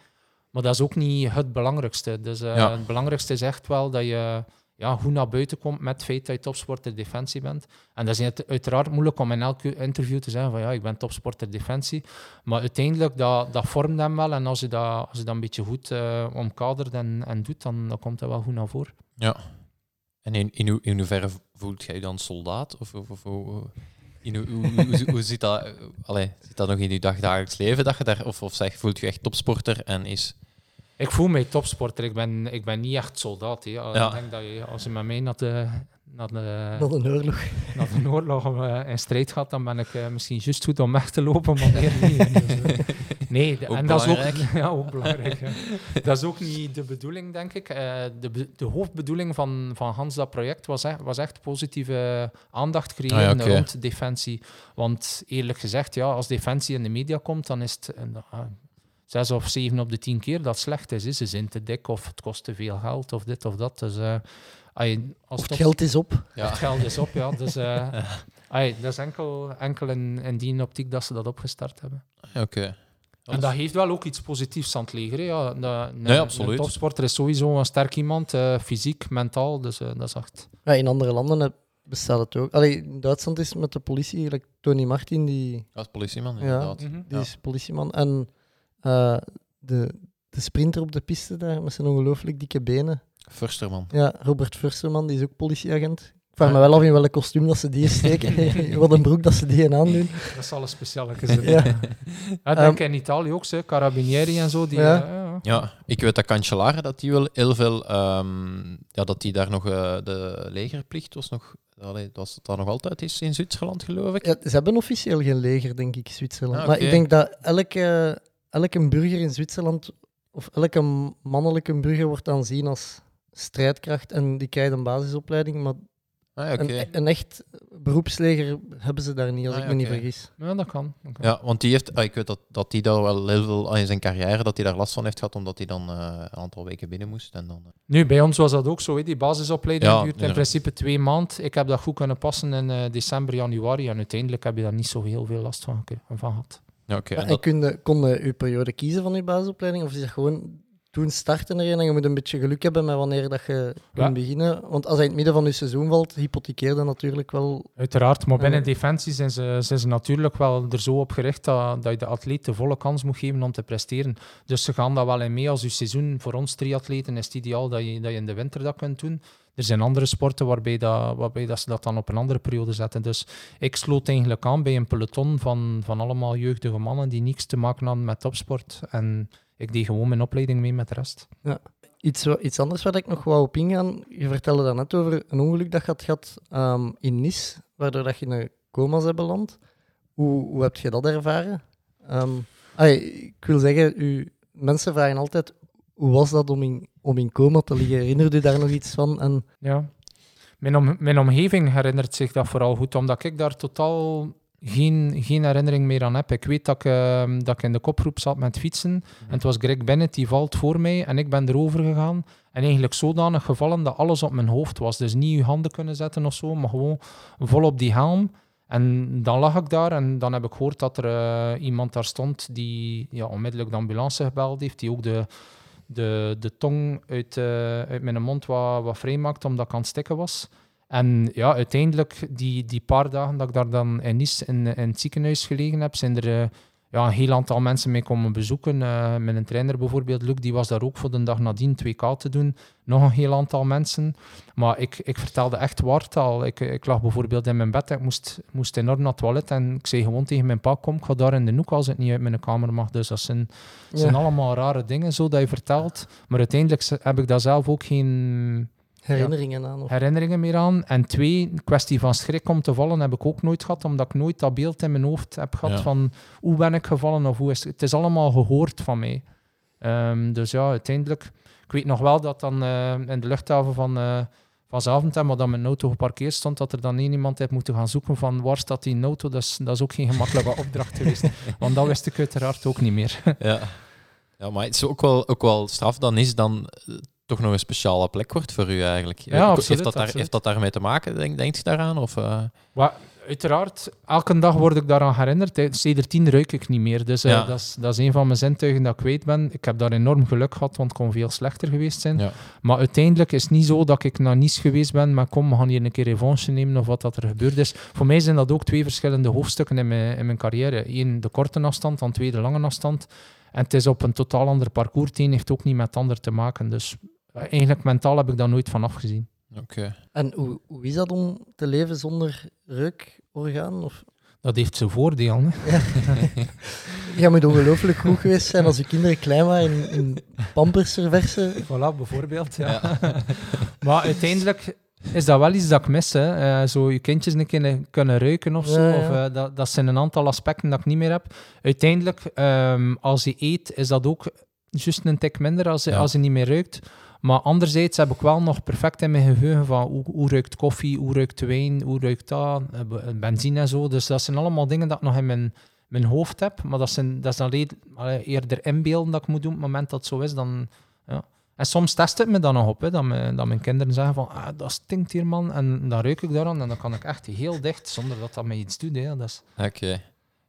Maar dat is ook niet het belangrijkste. Dus eh, Ja. het belangrijkste is echt wel dat je ja, goed naar buiten komt met het feit dat je topsporter defensie bent. En dat is uit- uiteraard moeilijk om in elk interview te zeggen van ja, ik ben topsporter defensie. Maar uiteindelijk, dat, dat vormt hem wel. En als je dat, als je dat een beetje goed eh, omkadert en, en doet, dan, dan komt dat wel goed naar voren. Ja. En in, in, in hoeverre voelt jij je dan soldaat? Of, of, of hoe- in hoe, hoe, hoe, hoe, hoe zit dat? eh, Allee, zit dat nog in je dagdagelijks leven? Dat je daar, of, of zeg, voelt je echt topsporter en is... Ik voel mij topsporter. Ik ben, ik ben niet echt soldaat. Hè. Ja. Ik denk dat je, als je met mij naar de, naar de, Wat een oorlog. naar oorlog eh, in strijd gaat, dan ben ik eh, misschien juist goed om weg te lopen, maar meer niet. Dus, nee, de- Ook en dat is ook, belangrijk. ja, ook belangrijk. ja. Dat is ook niet de bedoeling, denk ik. Eh, de, de hoofdbedoeling van, van Hans dat project was, echt- was echt positieve aandacht creëren Ah ja, rond defensie. Want eerlijk gezegd, ja, als defensie in de media komt, dan is het... ah, Zes of zeven op de tien keer dat het slecht is. Ze zijn te dik of het kost te veel geld of dit of dat. Dus eh, je- als het top- geld is op. Ja. het geld is op, ja. Dus, eh, ai, dat is enkel, enkel in, in die optiek dat ze dat opgestart hebben. Ja, Oké. En dat heeft wel ook iets positiefs aan het leger. hè. Ja, dat, een, Nee, absoluut. Een topsporter is sowieso een sterk iemand, eh, fysiek, mentaal. Dus eh, dat is echt... Ja, in andere landen bestaat het ook. Allee, in Duitsland is met de politie, like Tony Martin, die, Als politieman, Ja. inderdaad. Mhm. die Ja. is politieman. En eh, de, de sprinter op de piste daar, met zijn ongelooflijk dikke benen. Fursterman. Ja, Robert Fursterman, die is ook politieagent. Ik vraag me wel af in welk kostuum dat ze die steken. Wat een broek dat ze die aandoen. Dat zal een speciale zijn. Ja. Ja, denk in Italië ook, ze, Carabinieri en zo. Die, Ja. eh, ja. Ja, ik weet dat Cancellara, dat die wel heel veel... ehm, ja, dat die daar nog eh, de legerplicht was nog... Allee, dat dat nog altijd is in Zwitserland, geloof ik. Ja, ze hebben officieel geen leger, denk ik, Zwitserland. Ah, Maar ik denk dat elke, elke burger in Zwitserland, of elke mannelijke burger, wordt aanzien als strijdkracht. En die krijgt een basisopleiding. Maar Ah, ja, oké. een, een echt beroepsleger hebben ze daar niet, als Ah, ik me niet vergis. Ja, dat kan. Dat kan. Ja, want die heeft, ah, ik weet dat, dat die daar wel heel veel ah, in zijn carrière, dat hij daar last van heeft gehad, omdat hij dan eh, een aantal weken binnen moest. En dan, eh, Nu, bij ons was dat ook zo. Die basisopleiding Ja, duurt in principe twee maanden. Ik heb dat goed kunnen passen in eh, december, januari. En uiteindelijk heb je daar niet zo heel veel last van, van gehad. ja, oké. Ja, en en dat- kun je, kon je uw periode kiezen van uw basisopleiding? Of is dat gewoon toen starten erin en je moet een beetje geluk hebben met wanneer dat je kunt beginnen. Want als hij in het midden van je seizoen valt, hypothekeerde natuurlijk wel. Uiteraard, maar binnen defensie zijn ze, zijn ze natuurlijk wel er zo op gericht dat, dat je de atleet de volle kans moet geven om te presteren. Dus ze gaan dat wel in mee als je seizoen. Voor ons triatleten is het ideaal dat je, dat je in de winter dat kunt doen. Er zijn andere sporten waarbij, dat, waarbij dat ze dat dan op een andere periode zetten. Dus ik sloot eigenlijk aan bij een peloton van, van allemaal jeugdige mannen die niks te maken hadden met topsport. En ik deed gewoon mijn opleiding mee met de rest. Iets, wa- iets anders waar ik nog wou op ingaan. Je vertelde daarnet over een ongeluk dat je had gehad ehm, in Nice, waardoor dat je in een coma bent beland. Hoe, hoe heb je dat ervaren? Ai, ik wil zeggen, u, mensen vragen altijd, hoe was dat om in, om in coma te liggen? Herinnerde u daar nog iets van? En, Ja. Mijn, om, mijn omgeving herinnert zich dat vooral goed, omdat ik daar totaal geen, geen herinnering meer aan heb. Ik weet dat ik, ehm, dat ik in de kopgroep zat met fietsen. En het was Greg Bennett, die valt voor mij. En ik ben erover gegaan. En eigenlijk zodanig gevallen dat alles op mijn hoofd was. Dus niet je handen kunnen zetten of zo, maar gewoon vol op die helm. En dan lag ik daar en dan heb ik gehoord dat er eh, iemand daar stond die ja, onmiddellijk de ambulance gebeld heeft, die ook de, de, de tong uit, eh, uit mijn mond wat, wat vrij maakte omdat ik aan het stikken was. En ja, uiteindelijk, die, die paar dagen dat ik daar dan in Nice in, in het ziekenhuis gelegen heb, zijn er eh, ja, een heel aantal mensen mee komen bezoeken. Eh mijn trainer bijvoorbeeld, Luc, die was daar ook voor de dag nadien 2K te doen. Nog een heel aantal mensen. Maar ik, ik vertelde echt waartaal. Ik, ik lag bijvoorbeeld in mijn bed, ik moest, moest enorm naar het toilet en ik zei gewoon tegen mijn pa, kom, ik ga daar in de hoek als het niet uit mijn kamer mag. Dus dat zijn, zijn Ja. allemaal rare dingen zo dat je vertelt. Maar uiteindelijk heb ik daar zelf ook geen herinneringen aan? Of, herinneringen meer aan. En twee, een kwestie van schrik om te vallen heb ik ook nooit gehad, omdat ik nooit dat beeld in mijn hoofd heb gehad Ja. van hoe ben ik gevallen of hoe is het. Het is allemaal gehoord van mij. Ehm, dus ja, uiteindelijk... Ik weet nog wel dat dan eh, in de luchthaven van, eh van Zaventem, waar dan mijn auto geparkeerd stond, dat er dan één iemand heeft moeten gaan zoeken van waar staat die auto. Dat is, dat is ook geen gemakkelijke opdracht geweest. Want dat wist ik uiteraard ook niet meer. Ja. ja, maar het is ook wel, ook wel straf dan is dan eh, toch nog een speciale plek wordt voor u eigenlijk. Ja, absoluut, heeft, dat daar, absoluut. heeft dat daarmee te maken, denk, denkt je daaraan? Of, eh? Uiteraard, elke dag word ik daaraan herinnerd. Sinds tien ruik ik niet meer. Dus eh, Ja. dat, is, dat is een van mijn zintuigen dat ik kwijt ben. Ik heb daar enorm geluk gehad, want het kon veel slechter geweest zijn. Ja. Maar uiteindelijk is het niet zo dat ik naar Nice geweest ben, maar kom, we gaan hier een keer revanche nemen of wat dat er gebeurd is. Voor mij zijn dat ook twee verschillende hoofdstukken in mijn, in mijn carrière. Eén de korte afstand, dan twee de lange afstand. En het is op een totaal ander parcours. Het een heeft ook niet met het ander te maken. Dus eigenlijk mentaal heb ik daar nooit van afgezien. Oké. en hoe, hoe is dat om te leven zonder reukorgaan? Of, Dat heeft zijn voordeel. Hè? jij moet ongelooflijk goed geweest zijn als je kinderen klein waren in, in pampers verversen. Voilà, bijvoorbeeld. Ja. maar uiteindelijk is dat wel iets dat ik mis. Hè. Eh, zo je kindjes een keer kunnen ruiken of zo. Ja, ja. Of, eh, dat, dat zijn een aantal aspecten dat ik niet meer heb. Uiteindelijk, ehm, als je eet, is dat ook juist een tik minder als je, Ja. als je niet meer ruikt. Maar anderzijds heb ik wel nog perfect in mijn geheugen van hoe, ruikt koffie, hoe ruikt wijn, hoe ruikt dat, eh, be- benzine en zo. Dus dat zijn allemaal dingen dat ik nog in mijn, mijn hoofd heb. Maar dat, zijn, dat is dan red- allee, eerder inbeelden dat ik moet doen. Op het moment dat het zo is, dan... Ja. En soms test het me dan nog op, hè, dat, dat mijn kinderen zeggen van ah, dat stinkt hier, man. En dan ruik ik daaraan en dan kan ik echt heel dicht, zonder dat dat mij iets doet. Hè. Oké.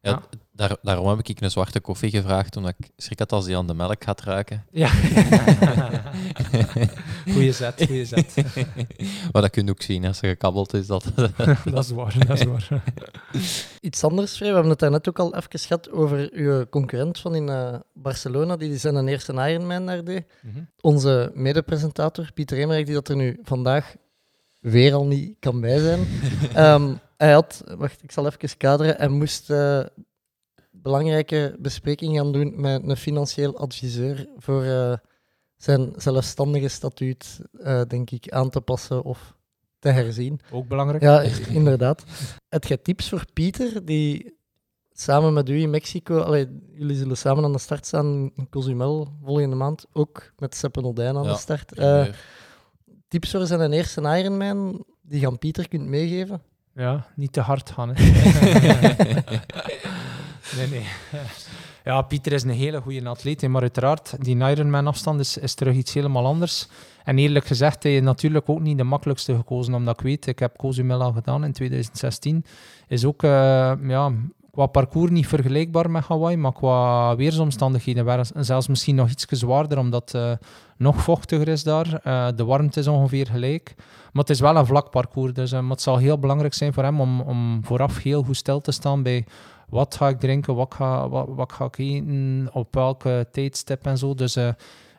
Ja, Ja. Daar, daarom heb ik een zwarte koffie gevraagd, omdat ik schrik had als die aan de melk gaat ruiken. ja. goeie zet, goeie zet. maar dat kun je ook zien als er gekabbeld is. Dat, dat is waar, dat is waar. Iets anders, Frey. We hebben het daarnet ook al even gehad over uw concurrent van in eh, Barcelona, die zijn een eerste Ironman daar deed. Mhm. Onze medepresentator, Pieter Emerijk, die dat er nu vandaag weer al niet kan bij zijn. Ehm, hij had, wacht, ik zal even kaderen, hij moest eh, belangrijke bespreking gaan doen met een financieel adviseur voor eh, zijn zelfstandige statuut, eh, denk ik, aan te passen of te herzien. Ook belangrijk. Ja, inderdaad. Heb jij tips voor Pieter, die samen met u in Mexico... Allee, jullie zullen samen aan de start staan in Cozumel volgende maand. Ook met Seppe Nodijn aan Ja, de start. Tips voor zijn eerste Ironman, die je aan Pieter kunt meegeven? Ja, niet te hard gaan. Nee, nee. Ja, Pieter is een hele goede atleet, maar uiteraard, die Ironman-afstand is, is terug iets helemaal anders. En eerlijk gezegd, hij is natuurlijk ook niet de makkelijkste gekozen, omdat ik weet, ik heb Cozumel al gedaan in 2016. Is ook, eh, ja, qua parcours niet vergelijkbaar met Hawaii, maar qua weersomstandigheden waren ze zelfs misschien nog iets zwaarder, omdat eh, nog vochtiger is daar. Eh, de warmte is ongeveer gelijk. Maar het is wel een vlak parcours, dus eh, het zal heel belangrijk zijn voor hem om, om vooraf heel goed stil te staan bij wat ga ik drinken, wat ga, wat, wat ga ik eten, op welke tijdstip en zo. Dus eh,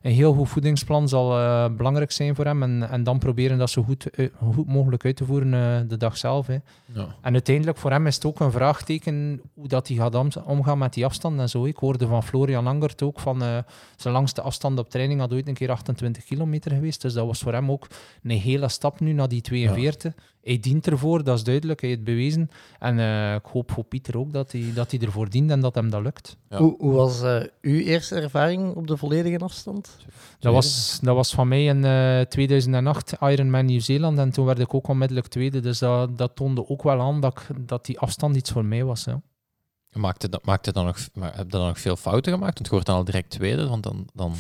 een heel goed voedingsplan zal eh, belangrijk zijn voor hem. En, en dan proberen dat zo goed, uit- goed mogelijk uit te voeren eh, de dag zelf. Hè. Ja. En uiteindelijk voor hem is het ook een vraagteken hoe dat hij gaat om- omgaan met die afstand en zo. Ik hoorde van Florian Angert ook van eh, zijn langste afstand op training had ooit een keer 28 kilometer geweest. Dus dat was voor hem ook een hele stap nu naar die 42. Hij dient ervoor, dat is duidelijk, hij heeft het bewezen. En eh, ik hoop voor Pieter ook dat hij, dat hij ervoor dient en dat hem dat lukt. Ja. Hoe, hoe was eh, uw eerste ervaring op de volledige afstand? Dat was, dat was van mij in eh, 2008 Ironman Nieuw-Zeeland en toen werd ik ook onmiddellijk tweede. Dus dat, dat toonde ook wel aan dat, ik- dat die afstand iets voor mij was. Ja. Maakte, dat, maakte dan nog, maar heb je dan nog veel fouten gemaakt? Want je wordt dan al direct tweede, want dan... dan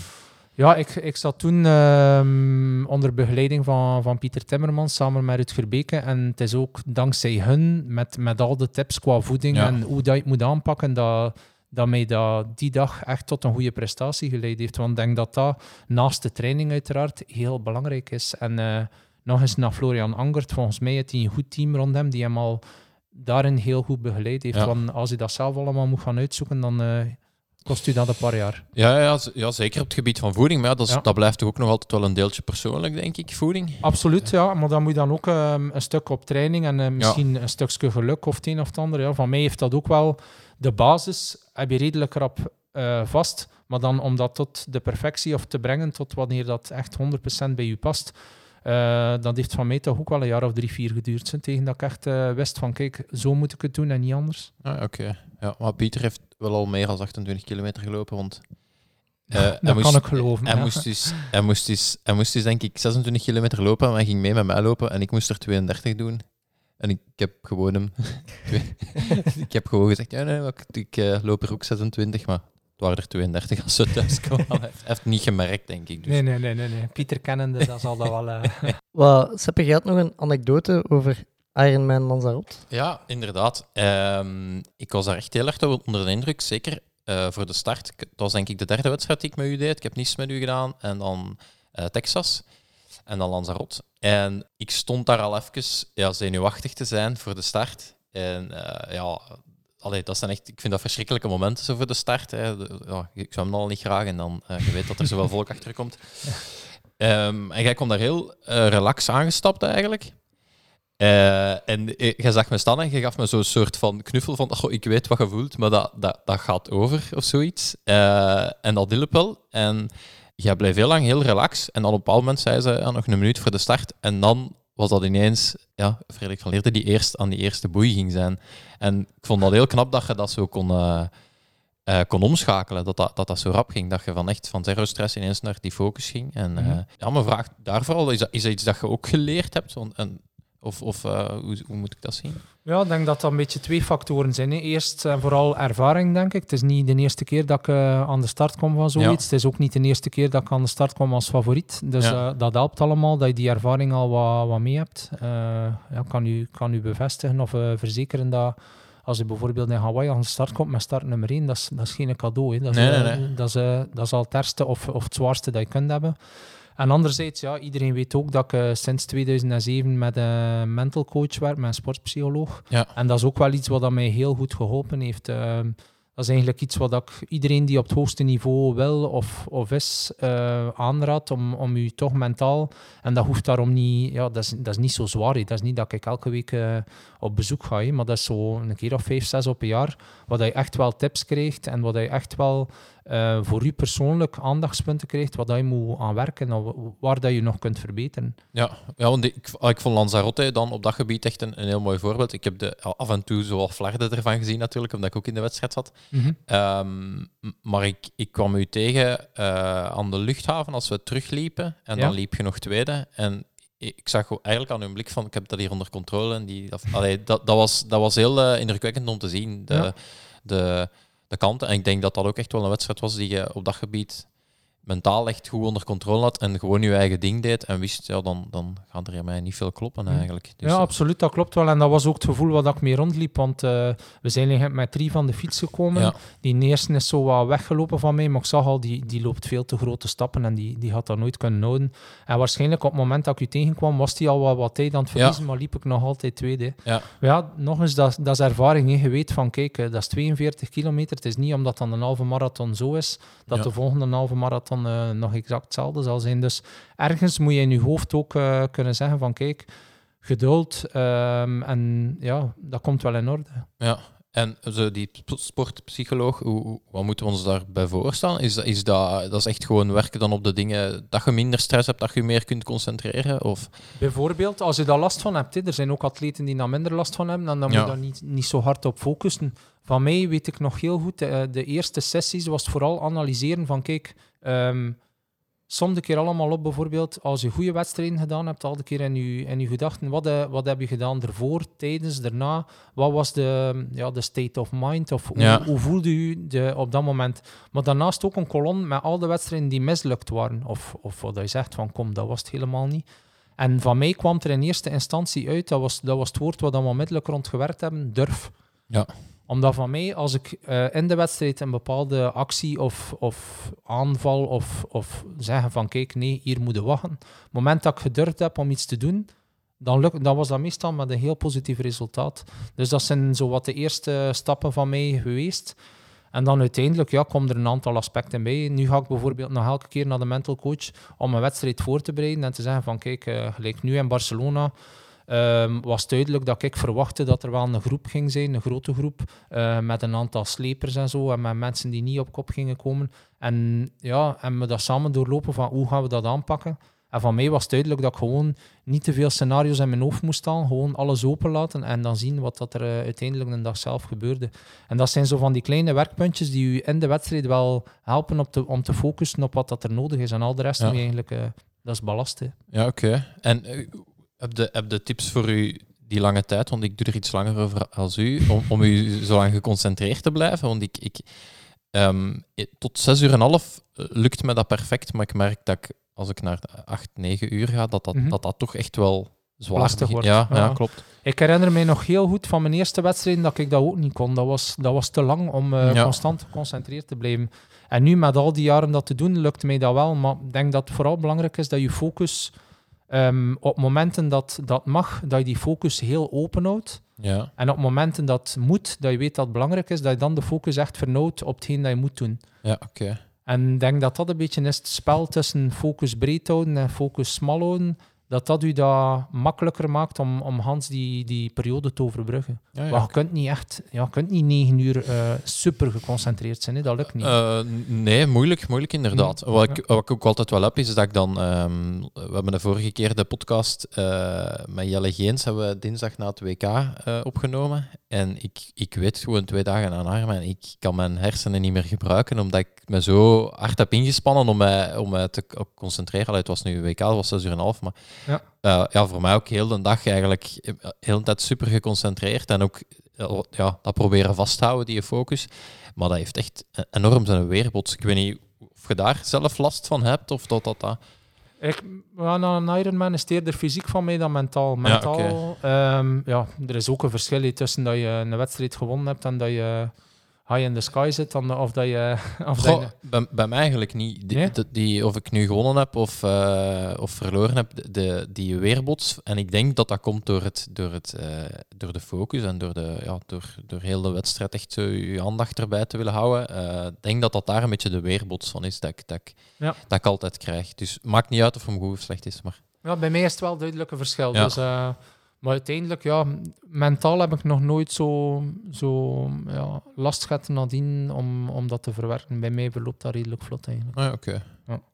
Ja, ik, ik zat toen ehm, onder begeleiding van, van Pieter Timmermans samen met Rutger Beke. En het is ook dankzij hun, met, met al de tips qua voeding Ja. en hoe dat je het moet aanpakken, dat, dat mij dat die dag echt tot een goede prestatie geleid heeft. Want ik denk dat dat naast de training uiteraard heel belangrijk is. En eh, nog eens naar Florian Angert, volgens mij heeft hij een goed team rond hem die hem al daarin heel goed begeleid heeft. Ja. Want als hij dat zelf allemaal moet gaan uitzoeken, dan eh, kost u dat een paar jaar. ja, ja, ja, zeker op het gebied van voeding. Maar ja, dat, is- Ja. dat blijft toch ook nog altijd wel een deeltje persoonlijk, denk ik, voeding. Absoluut, ja. Maar dan moet je dan ook ehm, een stuk op training en eh, misschien een stukje geluk of het een of het ander. Ja. Van mij heeft dat ook wel de basis, heb je redelijk rap eh, vast. Maar dan om dat tot de perfectie of te brengen, tot wanneer dat echt 100% bij je past, eh, dat heeft van mij toch ook wel een jaar of drie, vier geduurd. Hè, tegen dat ik echt wist van, kijk, zo moet ik het doen en niet anders. Ah, Oké. Ja, maar Pieter heeft wel al meer dan 28 kilometer gelopen, want... eh, dat kan ik geloven. Hij, ja. moest dus, hij, moest dus, hij moest dus, denk ik, 26 kilometer lopen, maar hij ging mee met mij lopen en ik moest er 32 doen. En ik, heb gewoon hem... ik heb gewoon gezegd, ja, nee, ik, ik eh, loop er ook 26, maar het waren er 32 als ze thuis kwamen. Hij heeft- niet gemerkt, denk ik. Dus. Nee, nee, nee, nee, nee. Pieter kennende, dat zal dat wel... eh, Wat, Seppe, jij had nog een anekdote over Ironman Lanzarote. Ja, inderdaad. Ehm, ik was daar echt heel erg onder de indruk, zeker eh, voor de start. Het was denk ik de derde wedstrijd die ik met u deed. Ik heb niets met u gedaan. En dan eh, Texas. En dan Lanzarote. En ik stond daar al even ja, zenuwachtig te zijn voor de start. En eh, ja, allee, dat zijn echt, ik vind dat verschrikkelijke momenten zo voor de start. Hè. De- ja, ik zwem al niet graag en dan je weet dat er zoveel volk achter komt. Ehm, en jij kwam daar heel relax aangestapt eigenlijk. Eh, en jij zag me staan en je gaf me zo'n soort van knuffel van "Goh, ik weet wat je voelt, maar dat, dat, dat gaat over of zoiets. Eh, en dat hielp wel. En jij bleef heel lang heel relax. En dan op een bepaald moment zei ze ja, nog een minuut voor de start. En dan was dat ineens, ja, Frederik van Leerde die eerst aan die eerste boei ging zijn. En ik vond dat heel knap dat je dat zo kon, eh, kon omschakelen. Dat dat, dat dat zo rap ging. Dat je van echt van zero stress ineens naar die focus ging. En Mhm. ja, mijn vraag daar vooral, is dat, is dat iets dat je ook geleerd hebt? Want, en, of of eh, hoe, hoe moet ik dat zien? Ja, ik denk dat dat een beetje twee factoren zijn. Hè. Eerst en vooral ervaring, denk ik. Het is niet de eerste keer dat ik eh, aan de start kom van zoiets. Ja. Het is ook niet de eerste keer dat ik aan de start kom als favoriet. Dus Ja. eh, dat helpt allemaal, dat je die ervaring al wat, wat mee hebt. Eh, ja, kan, u, kan u bevestigen of eh, verzekeren dat als je bijvoorbeeld in Hawaii aan de start komt met start nummer 1, dat is, dat is geen cadeau. Hè. Dat, is, Nee, eh, nee, nee. Dat, is, eh, dat is al het ergste of, of het zwaarste dat je kunt hebben. En anderzijds, ja, iedereen weet ook dat ik eh, sinds 2007 met een mental coach werk, met een sportpsycholoog. Ja. En dat is ook wel iets wat dat mij heel goed geholpen heeft. Ehm, dat is eigenlijk iets wat ik iedereen die op het hoogste niveau wil of, of is, eh aanraad om, om u toch mentaal... En dat hoeft daarom niet... Ja, dat is, dat is niet zo zwaar. Dat is niet dat ik elke week eh, op bezoek ga. Maar dat is zo een keer of vijf, zes op een jaar. Dat je echt wel tips krijgt en wat je echt wel eh, voor u persoonlijk aandachtspunten krijgt. Wat dat je moet aan werken of waar dat je nog kunt verbeteren. Ja, ja want ik, ik vond Lanzarote dan op dat gebied echt een, een heel mooi voorbeeld. Ik heb de, af en toe zoal flarden ervan gezien natuurlijk, omdat ik ook in de wedstrijd zat. Ehm, m- maar ik, ik kwam u tegen eh, aan de luchthaven als we terugliepen. En Ja. dan liep je nog tweede. En ik zag eigenlijk aan hun blik van, ik heb dat hier onder controle. En die, dat, allee, dat, dat, was, dat was heel eh, indrukwekkend om te zien, de, Ja. de, de kanten. En ik denk dat dat ook echt wel een wedstrijd was die je op dat gebied mentaal echt goed onder controle had en gewoon je eigen ding deed en wist, ja, dan, dan gaat er in mij niet veel kloppen Hm. eigenlijk. Dus, ja, eh, absoluut, dat klopt wel. En dat was ook het gevoel wat ik mee rondliep, want eh, we zijn met drie van de fiets gekomen. Ja. Die eerste is zo wat weggelopen van mij, maar ik zag al, die, die loopt veel te grote stappen en die, die had dat nooit kunnen houden. En waarschijnlijk op het moment dat ik u tegenkwam, was die al wat, wat tijd aan het verliezen, maar liep ik nog altijd tweede. Ja. Ja, nog eens, dat, dat is ervaring. hè. Je weet van, kijk, eh, dat is 42 kilometer. Het is niet omdat dan een halve marathon zo is, dat de volgende halve marathon eh, nog exact hetzelfde zal zijn. Dus ergens moet je in je hoofd ook eh, kunnen zeggen van, kijk, geduld ehm, en ja, dat komt wel in orde. Ja, en zo die sp- sportpsycholoog, hoe, wat moeten we ons daarbij voorstellen? Is, dat- is dat, dat is echt gewoon werken dan op de dingen dat je minder stress hebt, dat je meer kunt concentreren? Of, Bijvoorbeeld, als je daar last van hebt, hè, er zijn ook atleten die daar minder last van hebben, en dan moet je daar niet, niet zo hard op focussen. Van mij weet ik nog heel goed, de, de eerste sessies was vooral analyseren van, kijk, ehm som de keer allemaal op, bijvoorbeeld, als je goede wedstrijden gedaan hebt, al de keer in je, in je gedachten, wat, eh, wat heb je gedaan ervoor, tijdens, daarna, wat was de, ja, de state of mind, of hoe, voelde je de, op dat moment. Maar daarnaast ook een kolom met al de wedstrijden die mislukt waren, of, of wat je zegt van, kom, dat was het helemaal niet. En van mij kwam er in eerste instantie uit, dat was, dat was het woord wat we onmiddellijk rond gewerkt hebben, durf. Ja. Omdat van mij, als ik eh, in de wedstrijd een bepaalde actie of, of aanval of, of zeggen van kijk, nee, hier moet je wachten. Het moment dat ik gedurfd heb om iets te doen, dan, dan was dat meestal met een heel positief resultaat. Dus dat zijn zo wat de eerste stappen van mij geweest. En dan uiteindelijk ja, komen er een aantal aspecten bij. Nu ga ik bijvoorbeeld nog elke keer naar de mental coach om een wedstrijd voor te bereiden en te zeggen van kijk, eh, gelijk nu in Barcelona ehm, was duidelijk dat ik verwachtte dat er wel een groep ging zijn, een grote groep, eh, met een aantal slepers en zo, en met mensen die niet op kop gingen komen. En ja, en we dat samen doorlopen van hoe gaan we dat aanpakken. En van mij was duidelijk dat ik gewoon niet te veel scenario's in mijn hoofd moest staan, gewoon alles openlaten en dan zien wat dat er eh, uiteindelijk een dag zelf gebeurde. En dat zijn zo van die kleine werkpuntjes die u in de wedstrijd wel helpen op te, om te focussen op wat dat er nodig is. En al de rest Ja. eigenlijk, eh, dat is ballast. hè. ja, oké. En heb je heb de tips voor u die lange tijd, want ik doe er iets langer over als u, om, om u zo lang geconcentreerd te blijven? Want ik, ik ehm, eh, tot zes uur en half eh, lukt me dat perfect, maar ik merk dat ik, als ik naar acht, negen uur ga, dat dat, Mhm. dat, dat toch echt wel zwaar wordt, Ja, ja. ja. klopt. Ik herinner mij nog heel goed van mijn eerste wedstrijd dat ik dat ook niet kon. Dat was, dat was te lang om eh, Ja. constant geconcentreerd te blijven. En nu met al die jaren dat te doen, lukt mij dat wel. Maar ik denk dat het vooral belangrijk is dat je focus ehm, op momenten dat dat mag, dat je die focus heel open houdt. Ja. En op momenten dat moet, dat je weet dat het belangrijk is, dat je dan de focus echt vernauwt op hetgeen dat je moet doen. Ja, oké. En ik denk dat dat een beetje is het spel tussen focus breed houden en focus smal houden. Dat dat u dat makkelijker maakt om, om Hans die, die periode te overbruggen. Ja, ja. Maar je kunt niet echt, ja, je kunt niet negen uur eh, super geconcentreerd zijn. Hè? Dat lukt niet. Eh, nee, moeilijk, moeilijk inderdaad. Wat, ik, wat ik ook altijd wel heb, is dat ik dan... ehm, we hebben de vorige keer de podcast eh, met Jelle Geens hebben we dinsdag na het WK opgenomen. En ik, ik weet gewoon twee dagen aan arm en ik kan mijn hersenen niet meer gebruiken, omdat ik me zo hard heb ingespannen om mij, om mij te concentreren. Allee, het was nu WK, het was zes uur en een half, maar Ja. eh, ja, voor mij ook heel de dag eigenlijk eh, heel de tijd super geconcentreerd en ook eh, ja, dat proberen vasthouden, die focus. Maar dat heeft echt e- enorm zijn weerbots. Ik weet niet of je daar zelf last van hebt of dat dat... dat... Ik, ja, een Ironman is het eerder fysiek van mij dan mentaal. Ja, Mentaal, oké. ehm, ja, er is ook een verschil tussen dat je een wedstrijd gewonnen hebt en dat je high in the sky zit, dan, of dat je... Of dat Goh, je bij, bij mij eigenlijk niet. Die, Nee? die, die- of ik nu gewonnen heb of, eh, of verloren heb, de- die weerbots. En ik denk dat dat komt door, het, door, het, eh, door de focus en door, de, ja, door, door heel de wedstrijd echt zo je aandacht erbij te willen houden. Eh, Ik denk dat dat daar een beetje de weerbots van is dat ik, dat ik, Ja. dat ik altijd krijg. Dus maakt niet uit of hem goed of slecht is. Maar Ja, bij mij is het wel duidelijk een verschil. Ja. Dus, eh, maar uiteindelijk, ja, mentaal heb ik nog nooit zo, zo ja, last gehad nadien om, om dat te verwerken. Bij mij verloopt dat redelijk vlot eigenlijk. ah, ja, oké.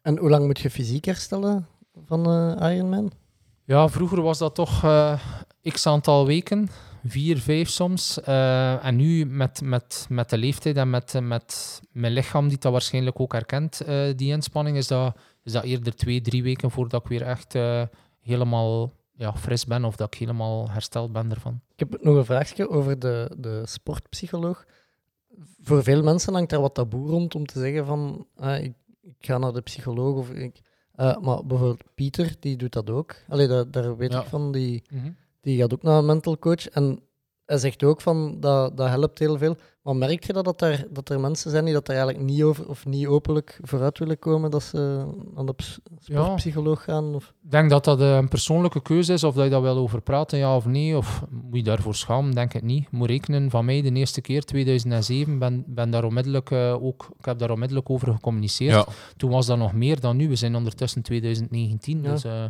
En hoe lang moet je fysiek herstellen van eh Ironman? Ja, vroeger was dat toch eh, x aantal weken, vier, vijf soms. Eh, en nu met, met, met de leeftijd en met, met mijn lichaam, die dat waarschijnlijk ook herkent, eh, die inspanning, is dat, is dat eerder twee, drie weken voordat ik weer echt eh, helemaal ja, fris ben of dat ik helemaal hersteld ben ervan. Ik heb nog een vraagje over de, de sportpsycholoog. Voor veel mensen hangt daar wat taboe rond om te zeggen van ah, ik, ik ga naar de psycholoog. Of ik, eh, maar bijvoorbeeld Pieter, die doet dat ook. Allee, daar, daar weet Ja. ik van. Die, Mhm. die gaat ook naar een mental coach. En hij zegt ook van dat, dat helpt heel veel. Maar merk je dat, dat, er, dat er mensen zijn die dat er eigenlijk niet over of niet openlijk vooruit willen komen dat ze aan de ps- sportpsycholoog gaan? Of... Ik denk dat dat eh, een persoonlijke keuze is, of dat je daar wel over praten, ja of nee. Of moet je daarvoor schamen, denk ik niet. Moet rekenen, van mij de eerste keer, 2007, ben, ben daar onmiddellijk, eh, ook, ik heb daar onmiddellijk over gecommuniceerd. Ja. Toen was dat nog meer dan nu. We zijn ondertussen 2019. Ja. Dus eh,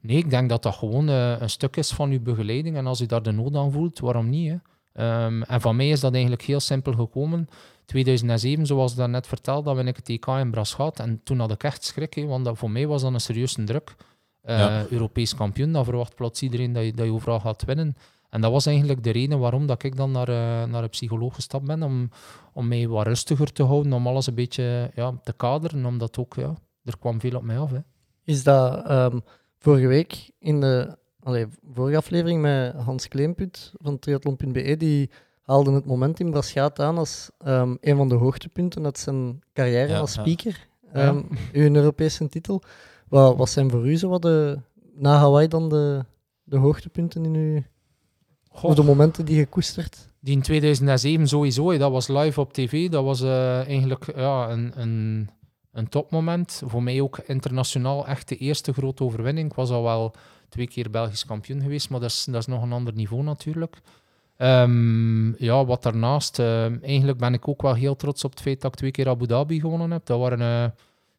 nee, ik denk dat dat gewoon eh, een stuk is van uw begeleiding. En als je daar de nood aan voelt, waarom niet? Hè? Ehm, en van mij is dat eigenlijk heel simpel gekomen. 2007, zoals ik net vertelde, dat ben ik het EK in Braschat. En toen had ik echt schrik, hè, want dat, voor mij was dat een serieuze druk. Eh, Ja. Europees kampioen, dan verwacht plots iedereen dat je, dat je overal gaat winnen. En dat was eigenlijk de reden waarom dat ik dan naar, eh, naar een psycholoog gestapt ben, om, om mij wat rustiger te houden, om alles een beetje ja, te kaderen, omdat ook, ja, er kwam veel op mij af. Hè. Is dat ehm, vorige week in de allee, vorige aflevering met Hans Kleemput van triathlon.be, die haalde het moment in Braschaat aan als ehm, een van de hoogtepunten uit zijn carrière Ja, als ja. speaker. Ehm Uw Europese titel. Wat, wat zijn voor u zo wat de, na Hawaii dan de, de hoogtepunten in uw, of de momenten die je koestert? Die in 2007 sowieso, dat was live op tv. Dat was eh, eigenlijk ja, een, een, een topmoment. Voor mij ook internationaal echt de eerste grote overwinning. Ik was al wel twee keer Belgisch kampioen geweest, maar dat is, dat is nog een ander niveau natuurlijk. Ehm, ja, wat daarnaast, eh, eigenlijk ben ik ook wel heel trots op het feit dat ik twee keer Abu Dhabi gewonnen heb. Dat waren eh,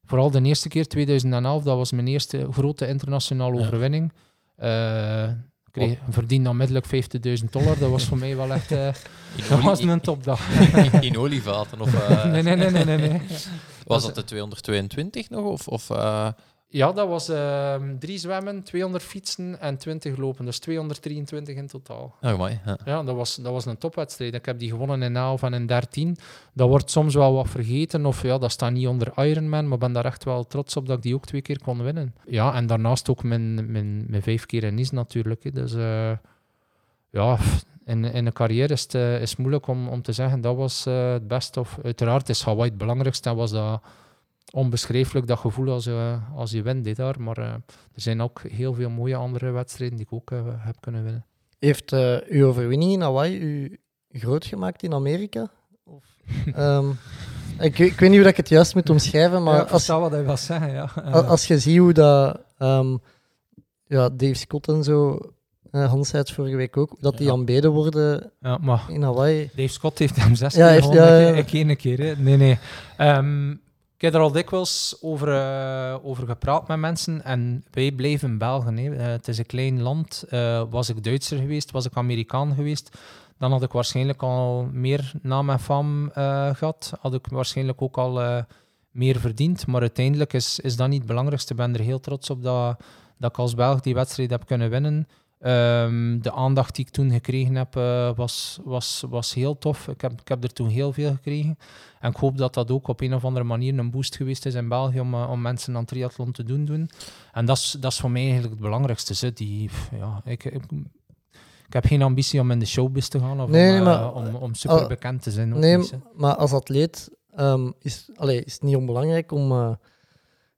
vooral de eerste keer, 2011, dat was mijn eerste grote internationale Ja. overwinning. Ik kreeg, verdiende onmiddellijk 50.000 dollar. Dat was voor mij wel echt... In, dat was een topdag. in, in olievaten? Of, nee, nee, nee, nee, nee, nee. Was dat de 222 nog? Of, of, eh, Ja, dat was ehm, drie zwemmen, 200 fietsen en 20 lopen. Dus 223 in totaal. oh, mooi. Ja. Ja, dat was, dat was een topwedstrijd. Ik heb die gewonnen in 11 en in 13. Dat wordt soms wel wat vergeten. Of ja, dat staat niet onder Ironman. Maar ik ben daar echt wel trots op dat ik die ook twee keer kon winnen. Ja, en daarnaast ook mijn, mijn, mijn vijf keer in Nice natuurlijk. hè. Dus eh, ja, in, in een carrière is het eh, is moeilijk om, om te zeggen dat was eh, het beste. Of, uiteraard is Hawaii het belangrijkste. En was dat onbeschrijfelijk, dat gevoel als, je als je wint dit jaar. Maar eh, er zijn ook heel veel mooie andere wedstrijden die ik ook eh, heb kunnen winnen. Heeft eh, uw overwinning in Hawaii u groot gemaakt in Amerika? Of, ehm, ik, ik weet niet hoe dat ik het juist moet omschrijven, maar als, wat hij zeggen, ja. als je ziet hoe dat, ehm, ja, Dave Scott en zo, eh, Hans zei het vorige week ook, dat die Ja. aanbeden worden ja, maar in Hawaii. Dave Scott heeft hem zes Ja, keer heeft- gewonnen, ja, ik- ja. ik één keer. Hè. Nee, nee. Ehm, ik heb er al dikwijls over, eh, over gepraat met mensen en wij blijven Belgen. Hè. Eh, het is een klein land. Eh, was ik Duitser geweest, was ik Amerikaan geweest, dan had ik waarschijnlijk al meer naam en faam eh, gehad. Had ik waarschijnlijk ook al meer verdiend. Maar uiteindelijk is, is dat niet het belangrijkste. Ik ben er heel trots op dat, dat ik als Belg die wedstrijd heb kunnen winnen. Ehm, de aandacht die ik toen gekregen heb, eh, was, was, was heel tof. Ik heb, ik heb er toen heel veel gekregen. En ik hoop dat dat ook op een of andere manier een boost geweest is in België om, eh, om mensen aan triathlon te doen doen. En dat is, dat is voor mij eigenlijk het belangrijkste. Zit. Die, ja, ik, ik, ik heb geen ambitie om in de showbiz te gaan of Nee, om, eh, om, om super bekend te zijn. Nee, niet, maar als atleet ehm, is, allee, is het niet onbelangrijk om...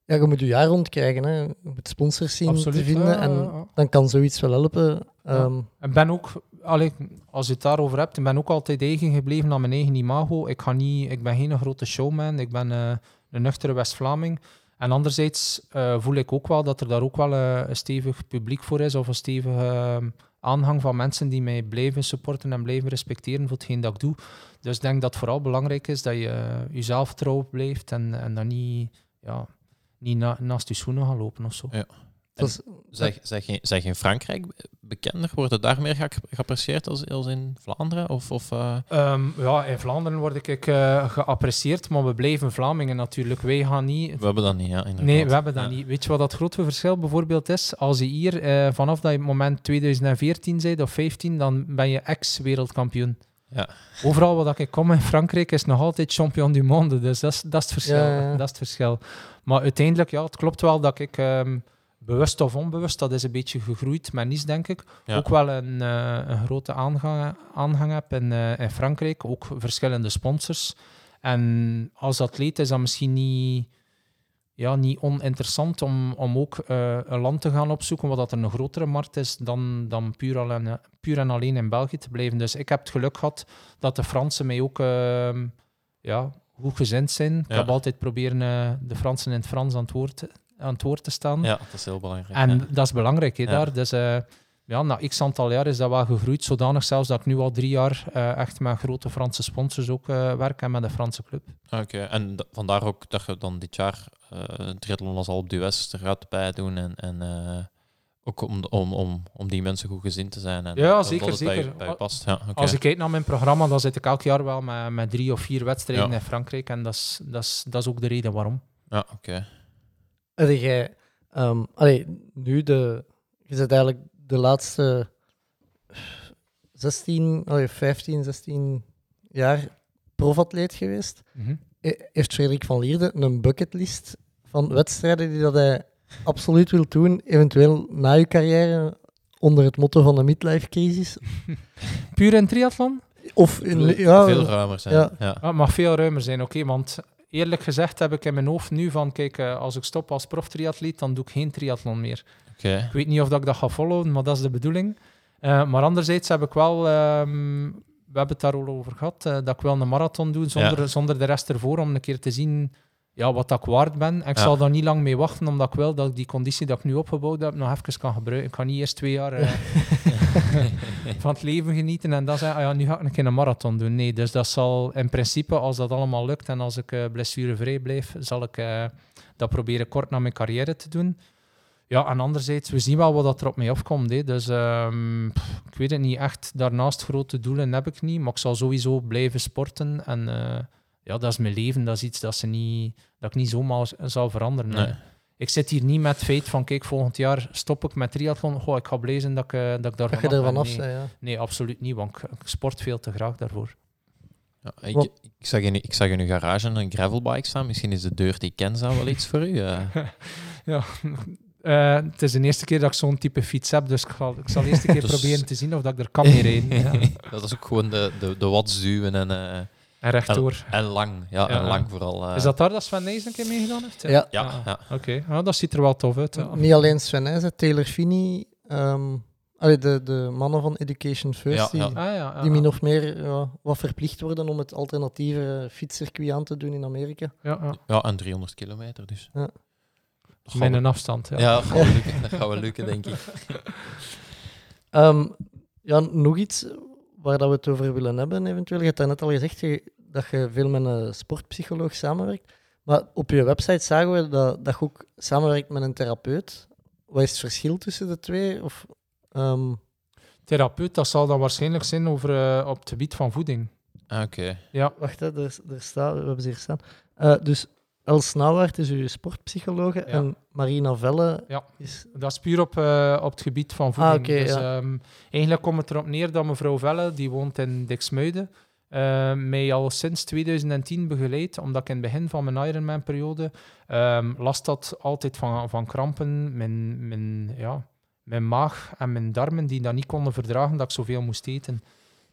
ja, je moet je jaar rond krijgen. Hè. Je moet sponsors zien Absoluut, te vinden. En dan kan zoiets wel helpen. Ehm, Ik ben ook, allee, als je het daarover hebt, ik ben ook altijd eigen gebleven aan mijn eigen imago. Ik, ga niet, ik ben geen grote showman, ik ben eh, een nuchtere West-Vlaming. En anderzijds eh, voel ik ook wel dat er daar ook wel eh, een stevig publiek voor is, of een stevige eh, aanhang van mensen die mij blijven supporten en blijven respecteren voor hetgeen dat ik doe. Dus ik denk dat het vooral belangrijk is dat je jezelf trouw blijft en, en dan niet, ja, niet na- naast je schoenen gaan lopen of zo. Ja. is- zeg, zeg, in Frankrijk bekender? Wordt het daar meer geapprecieerd als, als in Vlaanderen? Of, of, eh, Ehm, ja, in Vlaanderen word ik eh, geapprecieerd, maar we blijven Vlamingen natuurlijk. Wij gaan niet... we hebben dat niet, ja, inderdaad. Nee, we hebben dat Ja. niet. Weet je wat dat grote verschil bijvoorbeeld is? Als je hier eh, vanaf dat moment 2014 bent of 15, dan ben je ex-wereldkampioen. Ja. Overal waar ik kom in Frankrijk is nog altijd champion du monde. Dus dat is, dat is het verschil. Ja, ja. Dat is het verschil. Maar uiteindelijk, ja, het klopt wel dat ik ehm, bewust of onbewust, dat is een beetje gegroeid met Nice, denk ik. Ja. Ook wel een, eh, een grote aangang, aanhang heb in, eh, in Frankrijk. Ook verschillende sponsors. En als atleet is dat misschien niet, ja, niet oninteressant om, om ook eh, een land te gaan opzoeken wat dat er een grotere markt is dan, dan puur, alleen, puur en alleen in België te blijven. Dus ik heb het geluk gehad dat de Fransen mij ook ehm, ja, goed gezind zijn. Ik heb altijd proberen eh, de Fransen in het Frans aan het woord, aan het woord te staan. Ja, dat is heel belangrijk. En ja. dat is belangrijk Ja. daar. Dus eh, ja, na x aantal jaar is dat wel gegroeid. Zodanig zelfs dat ik nu al drie jaar eh, echt met grote Franse sponsors ook eh, werk en met een Franse club. Oké, en d- vandaar ook dat je dan dit jaar eh triathlon als Alpe d'Huez er gaat bij doen en, en eh, ook om, om, om, om die mensen goed gezind te zijn. En Ja, dat zeker, het bij, zeker. bij je past. Ja, oké. Als ik kijk naar mijn programma, dan zit ik elk jaar wel met, met drie of vier wedstrijden Ja. in Frankrijk. En dat is, dat, is, dat is ook de reden waarom. Ja, oké. Heb jij, ehm, allee, nu de, je bent eigenlijk de laatste 16, allee, 15, 16 jaar profatleet geweest. Eh, Heeft Frederik van Lierde een bucketlist van wedstrijden die dat hij absoluut wil doen, eventueel na je carrière, onder het motto van de midlife-crisis? Puur in triathlon? Of in, Veel, ja, veel ruimer zijn. ja. Ja. Ah, Het mag veel ruimer zijn, oké. want eerlijk gezegd heb ik in mijn hoofd nu van, kijk, eh, als ik stop als proftriatleet, dan doe ik geen triathlon meer. Ik weet niet of dat ik dat ga volgen, maar dat is de bedoeling. Eh, maar anderzijds heb ik wel, ehm, we hebben het daar al over gehad, eh, dat ik wel een marathon doe zonder, zonder de rest ervoor, om een keer te zien ja, wat ik waard ben. En ik Ja. zal daar niet lang mee wachten, omdat ik wil dat ik die conditie dat ik nu opgebouwd heb nog even kan gebruiken. Ik ga niet eerst twee jaar eh, van het leven genieten en dan zeggen, ah ja, nu ga ik een keer een marathon doen. Nee, dus dat zal in principe, als dat allemaal lukt en als ik blessurevrij blijf, zal ik dat proberen kort na mijn carrière te doen. Ja, en anderzijds, we zien wel wat dat er op mij afkomt. Hè. Dus ehm, pff, ik weet het niet echt. Daarnaast grote doelen heb ik niet, maar ik zal sowieso blijven sporten. En eh, ja, dat is mijn leven. Dat is iets dat, ze niet, dat ik niet zomaar zal veranderen. Nee. Ik zit hier niet met het feit van, kijk, volgend jaar stop ik met triathlon. Goh, ik ga blij zijn dat ik, eh, dat ik daar dat je vanaf er ben. vanaf nee. ja. nee, absoluut niet, want ik, ik sport veel te graag daarvoor. Ja, ik, ik, zag in, ik zag in uw garage een gravelbike staan. Misschien is de deur die ik ken wel iets voor u. eh. Ja, eh, het is de eerste keer dat ik zo'n type fiets heb, dus ik, ga, ik zal eerst een keer Dus- proberen te zien of dat ik er kan mee rijden. Ja. dat is ook gewoon de, de, de watts duwen en, eh, En rechtdoor. en lang. Ja, en Ja. lang vooral. eh. Is dat daar dat Sven Nijs een keer meegedaan heeft? Ja. Ja, Ah, ja. Oké, ah, dat ziet er wel tof uit. ja. Niet alleen Sven Nijs, Taylor Finney, ehm, allee, de, de mannen van Education First, Ja, die, ja. Ah, ja, ja, die min ja. of meer ja, wat verplicht worden om het alternatieve fietscircuit aan te doen in Amerika. Ja, ja. ja, en 300 kilometer dus. Ja. Gaat Met een afstand. Ja. Ja, dat gaat, wel lukken, dat denk ik. Ehm, ja, nog iets waar dat we het over willen hebben, eventueel. Je hebt net al gezegd je- dat je veel met een sportpsycholoog samenwerkt. Maar op je website zagen we dat, dat je ook samenwerkt met een therapeut. Wat is het verschil tussen de twee? Of, ehm, Therapeut, dat zal dan waarschijnlijk zijn over, eh, op het gebied van voeding. Ah, Oké. Ja, wacht, hè, er, er staat, we hebben ze hier staan. Eh, dus Els Nauwaert is uw sportpsychologe en Marina Velle Ja. is... dat is puur op, eh, op het gebied van voeding. Ah, oké, dus, ja. ehm, eigenlijk komt het erop neer dat mevrouw Velle, die woont in Diksmuiden, eh, mij al sinds 2010 begeleidt, omdat ik in het begin van mijn Ironman-periode ehm, last had altijd van, van krampen. Mijn, mijn, ja, mijn maag en mijn darmen die dat niet konden verdragen dat ik zoveel moest eten.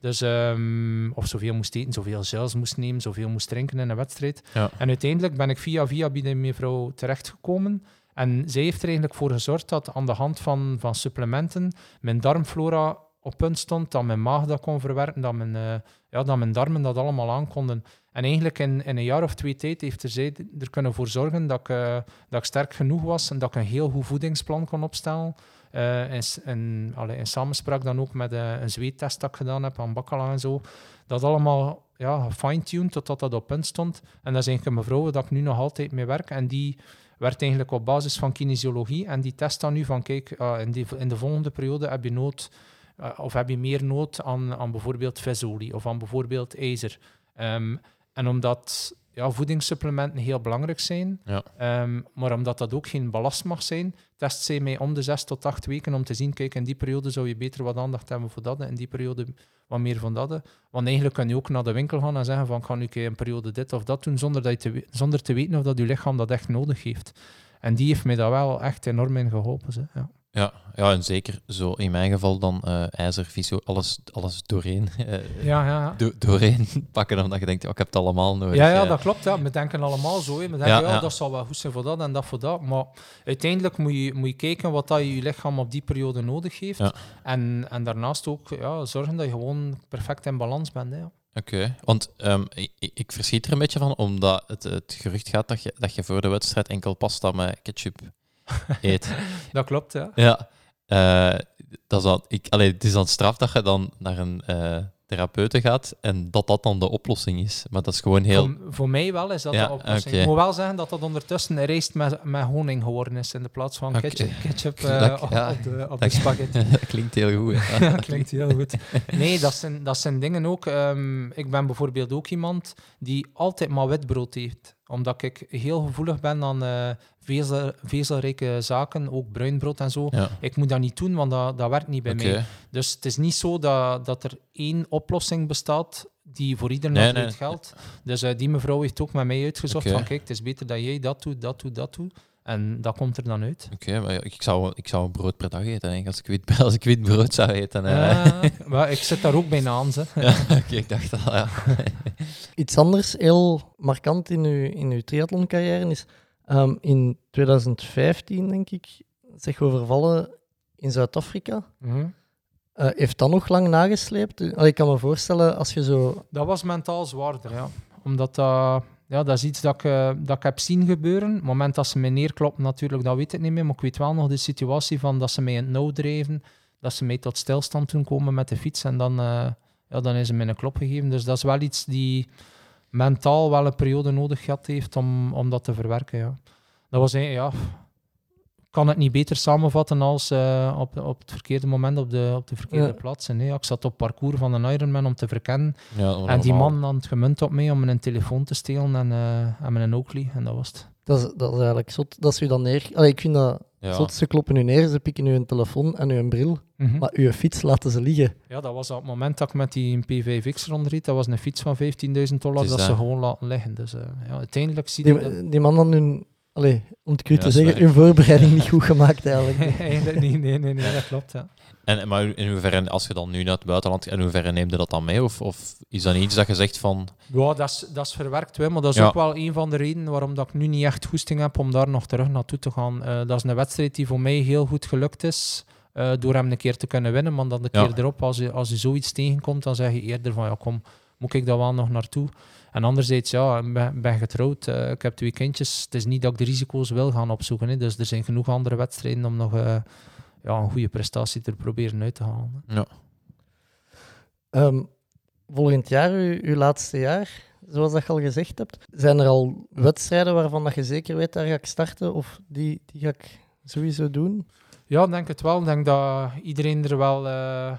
Dus, ehm, of zoveel moest eten, zoveel gels moest nemen, zoveel moest drinken in een wedstrijd. Ja. En uiteindelijk ben ik via via bij de mevrouw terechtgekomen. En zij heeft er eigenlijk voor gezorgd dat aan de hand van, van supplementen mijn darmflora op punt stond, dat mijn maag dat kon verwerken, dat mijn, eh, ja, dat mijn darmen dat allemaal aankonden. En eigenlijk in, in een jaar of twee tijd heeft er zij er kunnen voor zorgen dat ik, eh, dat ik sterk genoeg was en dat ik een heel goed voedingsplan kon opstellen. Eh s- in, samenspraak dan ook met eh, een zweettest dat ik gedaan heb aan Bakkala en zo. Dat allemaal ja, gefine-tuned totdat dat op punt stond. En dat is eigenlijk een mevrouw dat ik nu nog altijd mee werk. En die werkt eigenlijk op basis van kinesiologie. En die test dan nu van, kijk, ah, in, in de volgende periode heb je nood, eh, of heb je meer nood aan, aan bijvoorbeeld visolie of aan bijvoorbeeld ijzer. Ehm, en omdat ja, voedingssupplementen heel belangrijk zijn, Ja. ehm, maar omdat dat ook geen ballast mag zijn, test zij mij om de zes tot acht weken om te zien, kijk, in die periode zou je beter wat aandacht hebben voor dat, en in die periode wat meer van dat. Want eigenlijk kan je ook naar de winkel gaan en zeggen van, ik ga nu een periode dit of dat doen, zonder, dat je te, zonder te weten of dat je lichaam dat echt nodig heeft. En die heeft mij daar wel echt enorm in geholpen. Ze. Ja. Ja, ja, en zeker zo in mijn geval dan eh ijzer, visio, alles, alles doorheen. eh, Ja, ja. do- doorheen pakken, omdat je denkt, ik heb het allemaal nodig. Ja, ja, dat klopt. Ja. We denken allemaal zo. Hè. We denken, Ja, dat zal wel goed zijn voor dat en dat voor dat. Maar uiteindelijk moet je, moet je kijken wat dat je, je lichaam op die periode nodig heeft. En, en daarnaast ook ja, zorgen dat je gewoon perfect in balans bent. Hè. Oké, want ehm, ik, ik- ik verschiet er een beetje van, omdat het, het gerucht gaat dat je, dat je voor de wedstrijd enkel pasta met ketchup eet. Dat klopt, ja. ja, eh, dat is dan, ik, allee, het is dan straf dat je dan naar een eh therapeute gaat en dat dat dan de oplossing is. Maar dat is gewoon heel... Voor, voor mij wel is dat Ja, de oplossing. Ik moet wel zeggen dat dat ondertussen een rijst met, met honing geworden is in de plaats van ketchup, ketchup eh, Dat- op, ja, op de, op de dat- spaghetti. dat klinkt heel goed. klinkt heel goed. Nee, dat zijn, dat zijn dingen ook. ehm, ik ben bijvoorbeeld ook iemand die altijd maar witbrood heeft. Omdat ik heel gevoelig ben aan vezel, vezelrijke zaken, ook bruinbrood en zo. Ja, Ik moet dat niet doen, want dat, dat werkt niet bij mij. Dus het is niet zo dat, dat er één oplossing bestaat die voor iedereen Nee, altijd nee. geldt. Dus eh, die mevrouw heeft ook met mij uitgezocht van kijk, het is beter dat jij dat doet, dat doet, dat doet. En dat komt er dan uit. Oké, maar ik zou, ik zou een brood per dag eten, als ik wit, als ik wit brood zou eten. Eh, maar ik zit daar ook bijna aan. Ze. Ja, oké, ik dacht al, ja. Iets anders heel markant in uw, in uw triathloncarrière is ehm, in 2015, denk ik, zich overvallen in Zuid-Afrika. Mhm. Eh, heeft dat nog lang nagesleept? Allee, ik kan me voorstellen als je zo. Dat was mentaal zwaarder, ja. Omdat dat, ja, dat is iets dat ik, eh, dat ik heb zien gebeuren. Het moment dat ze mij neerkloppen, natuurlijk, dat weet ik niet meer. Maar ik weet wel nog de situatie van dat ze mij in het nauw dreven. Dat ze mij tot stilstand toen komen met de fiets. En dan, eh, ja, dan is ze mij een klop gegeven. Dus dat is wel iets die mentaal wel een periode nodig gehad heeft om, om dat te verwerken, ja. Dat was, een- ja... Ik kan het niet beter samenvatten als eh, op, op het verkeerde moment op de, op de verkeerde Ja. plaats. hè. Ik zat op parcours van een Ironman om te verkennen. ja En die man had het gemunt op mij om mijn telefoon te stelen en, eh en mijn Oakley. En dat was het. Dat is, dat is eigenlijk zot. Dat is u dan neer. Allee, ik vind dat Ja. zot. Ze kloppen u neer, ze pikken u een telefoon en uw bril. Mhm. Maar uw fiets laten ze liggen. Ja, dat was op het moment dat ik met die P5X rondreed. Dat was een fiets van 15.000 dollar dat ze gewoon laten liggen. Dus eh, ja, uiteindelijk zie je dat... Die, die man had hun. Allee, om het Ja, te zeggen, hun voorbereiding niet goed gemaakt eigenlijk. Eigenlijk niet, nee, nee, nee, dat klopt. Ja. En, maar in hoeverre, als je dan nu naar het buitenland gaat, in hoeverre neemt je dat dan mee? Of, of is dat niet iets dat je zegt van... Ja, dat is, dat is verwerkt, hè, maar dat is Ja. ook wel een van de redenen waarom dat ik nu niet echt goesting heb om daar nog terug naartoe te gaan. Eh, dat is een wedstrijd die voor mij heel goed gelukt is, eh, door hem een keer te kunnen winnen. Maar dan de Ja. keer erop, als je, als je zoiets tegenkomt, dan zeg je eerder van, ja kom, moet ik daar wel nog naartoe? En anderzijds, ja, ik ben, ben getrouwd, eh, ik heb twee kindjes. Het is niet dat ik de risico's wil gaan opzoeken, hè. dus er zijn genoeg andere wedstrijden om nog ja, een goede prestatie te proberen uit te halen. hè. Ja, Ehm, volgend jaar, uw, uw laatste jaar, zoals dat je al gezegd hebt, zijn er al wedstrijden waarvan dat je zeker weet, daar ga ik starten of die, die ga ik sowieso doen? Ja, ik denk het wel. Ik denk dat iedereen er wel eh,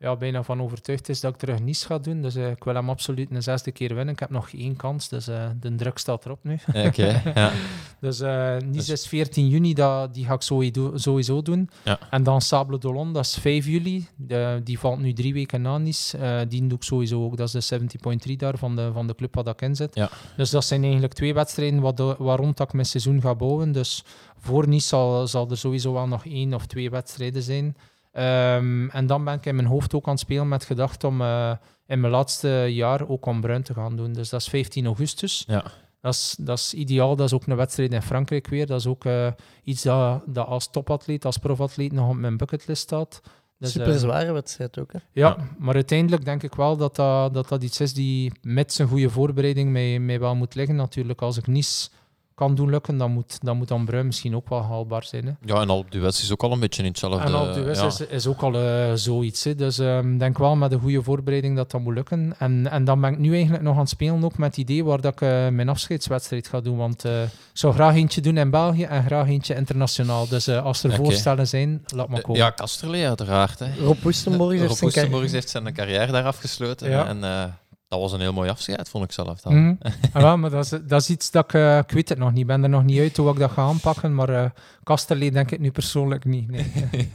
ja, bijna van overtuigd is dat ik terug niets ga doen. Dus eh, ik wil hem absoluut een zesde keer winnen. Ik heb nog één kans, dus eh, de druk staat erop nu. oké. ja. Dus eh Nice Dus- is 14 juni, dat, die ga ik sowieso, sowieso doen. Ja. En dan Sable d'Olonne, dat is 5 juli. De, die valt nu drie weken na Nice. Die doe ik sowieso ook. Dat is de 70.3 daar van de, van de club waar dat ik in zit. Ja. Dus dat zijn eigenlijk twee wedstrijden wat de- waar rond dat ik mijn seizoen ga bouwen. Dus voor Nice zal, zal er sowieso wel nog één of twee wedstrijden zijn. Ehm, en dan ben ik in mijn hoofd ook aan het spelen met gedacht om eh, in mijn laatste jaar ook om Bruin te gaan doen. Dus dat is 15 augustus. Ja. Dat is, dat is ideaal. Dat is ook een wedstrijd in Frankrijk weer. Dat is ook eh, iets dat, dat als topatleet, als profatleet nog op mijn bucketlist staat. Dus, eh, Super zware wedstrijd ook. Hè? ja, Ja. maar uiteindelijk denk ik wel dat dat, dat, dat iets is die met zijn goede voorbereiding mij, mij wel moet liggen. Natuurlijk, als ik niets kan doen lukken, dan moet dan, moet dan Bruin misschien ook wel haalbaar zijn. Hè. ja, en al op de West is ook al een beetje in hetzelfde... En West ja. is, is ook al eh, zoiets. Hè. Dus ehm, ik denk wel met een goede voorbereiding dat dat moet lukken. En, en dan ben ik nu eigenlijk nog aan het spelen ook met het idee waar dat ik eh, mijn afscheidswedstrijd ga doen. Want eh, ik zou graag eentje doen in België en graag eentje internationaal. Dus eh, als er voorstellen zijn, laat maar komen. Ja, Kasterlee uiteraard. Hè. Rob Woestenborg heeft heeft zijn carrière daar afgesloten. Ja. En eh, dat was een heel mooi afscheid, vond ik zelf dan. Mhm. Ah, maar dat is, dat is iets dat ik... ik weet het nog niet. Ik ben er nog niet uit hoe ik dat ga aanpakken. Maar eh Kasterlee denk ik nu persoonlijk niet. Nee.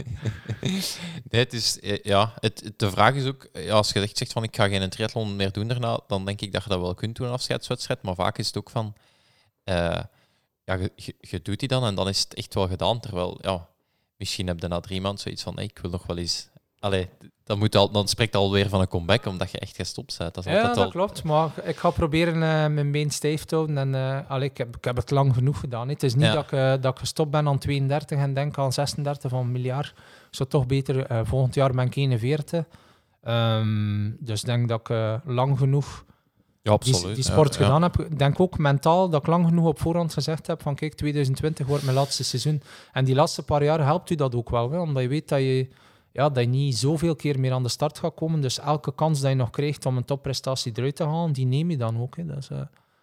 Nee, het is, eh, ja, het, de vraag is ook, ja, als je echt zegt van ik ga geen triathlon meer doen daarna, dan denk ik dat je dat wel kunt doen, een afscheidswedstrijd. Maar vaak is het ook van, ja, je, je, je doet die dan en dan is het echt wel gedaan. Terwijl, ja, misschien heb je na drie maanden zoiets van, hey, ik wil nog wel eens... Allee, dan, moet al, dan spreekt alweer van een comeback, omdat je echt gestopt bent. Dat is Ja, dat al... klopt. Maar ik ga proberen eh, mijn been stijf te houden. En, eh, allee, ik, heb, ik heb het lang genoeg gedaan. Het is niet Ja. dat, ik, eh, dat ik gestopt ben aan 32 en denk aan 36 van een miljard. Ik zou toch beter... volgend jaar ben ik 41. Ehm, dus ik denk dat ik lang genoeg Ja, die, absoluut. die ja, sport ja. gedaan heb. Ik denk ook mentaal dat ik lang genoeg op voorhand gezegd heb van kijk, 2020 wordt mijn laatste seizoen. En die laatste paar jaar helpt u dat ook wel, hè, omdat je weet dat je, ja, dat je niet zoveel keer meer aan de start gaat komen. Dus elke kans dat je nog krijgt om een topprestatie eruit te halen, die neem je dan ook. Hè. Dus,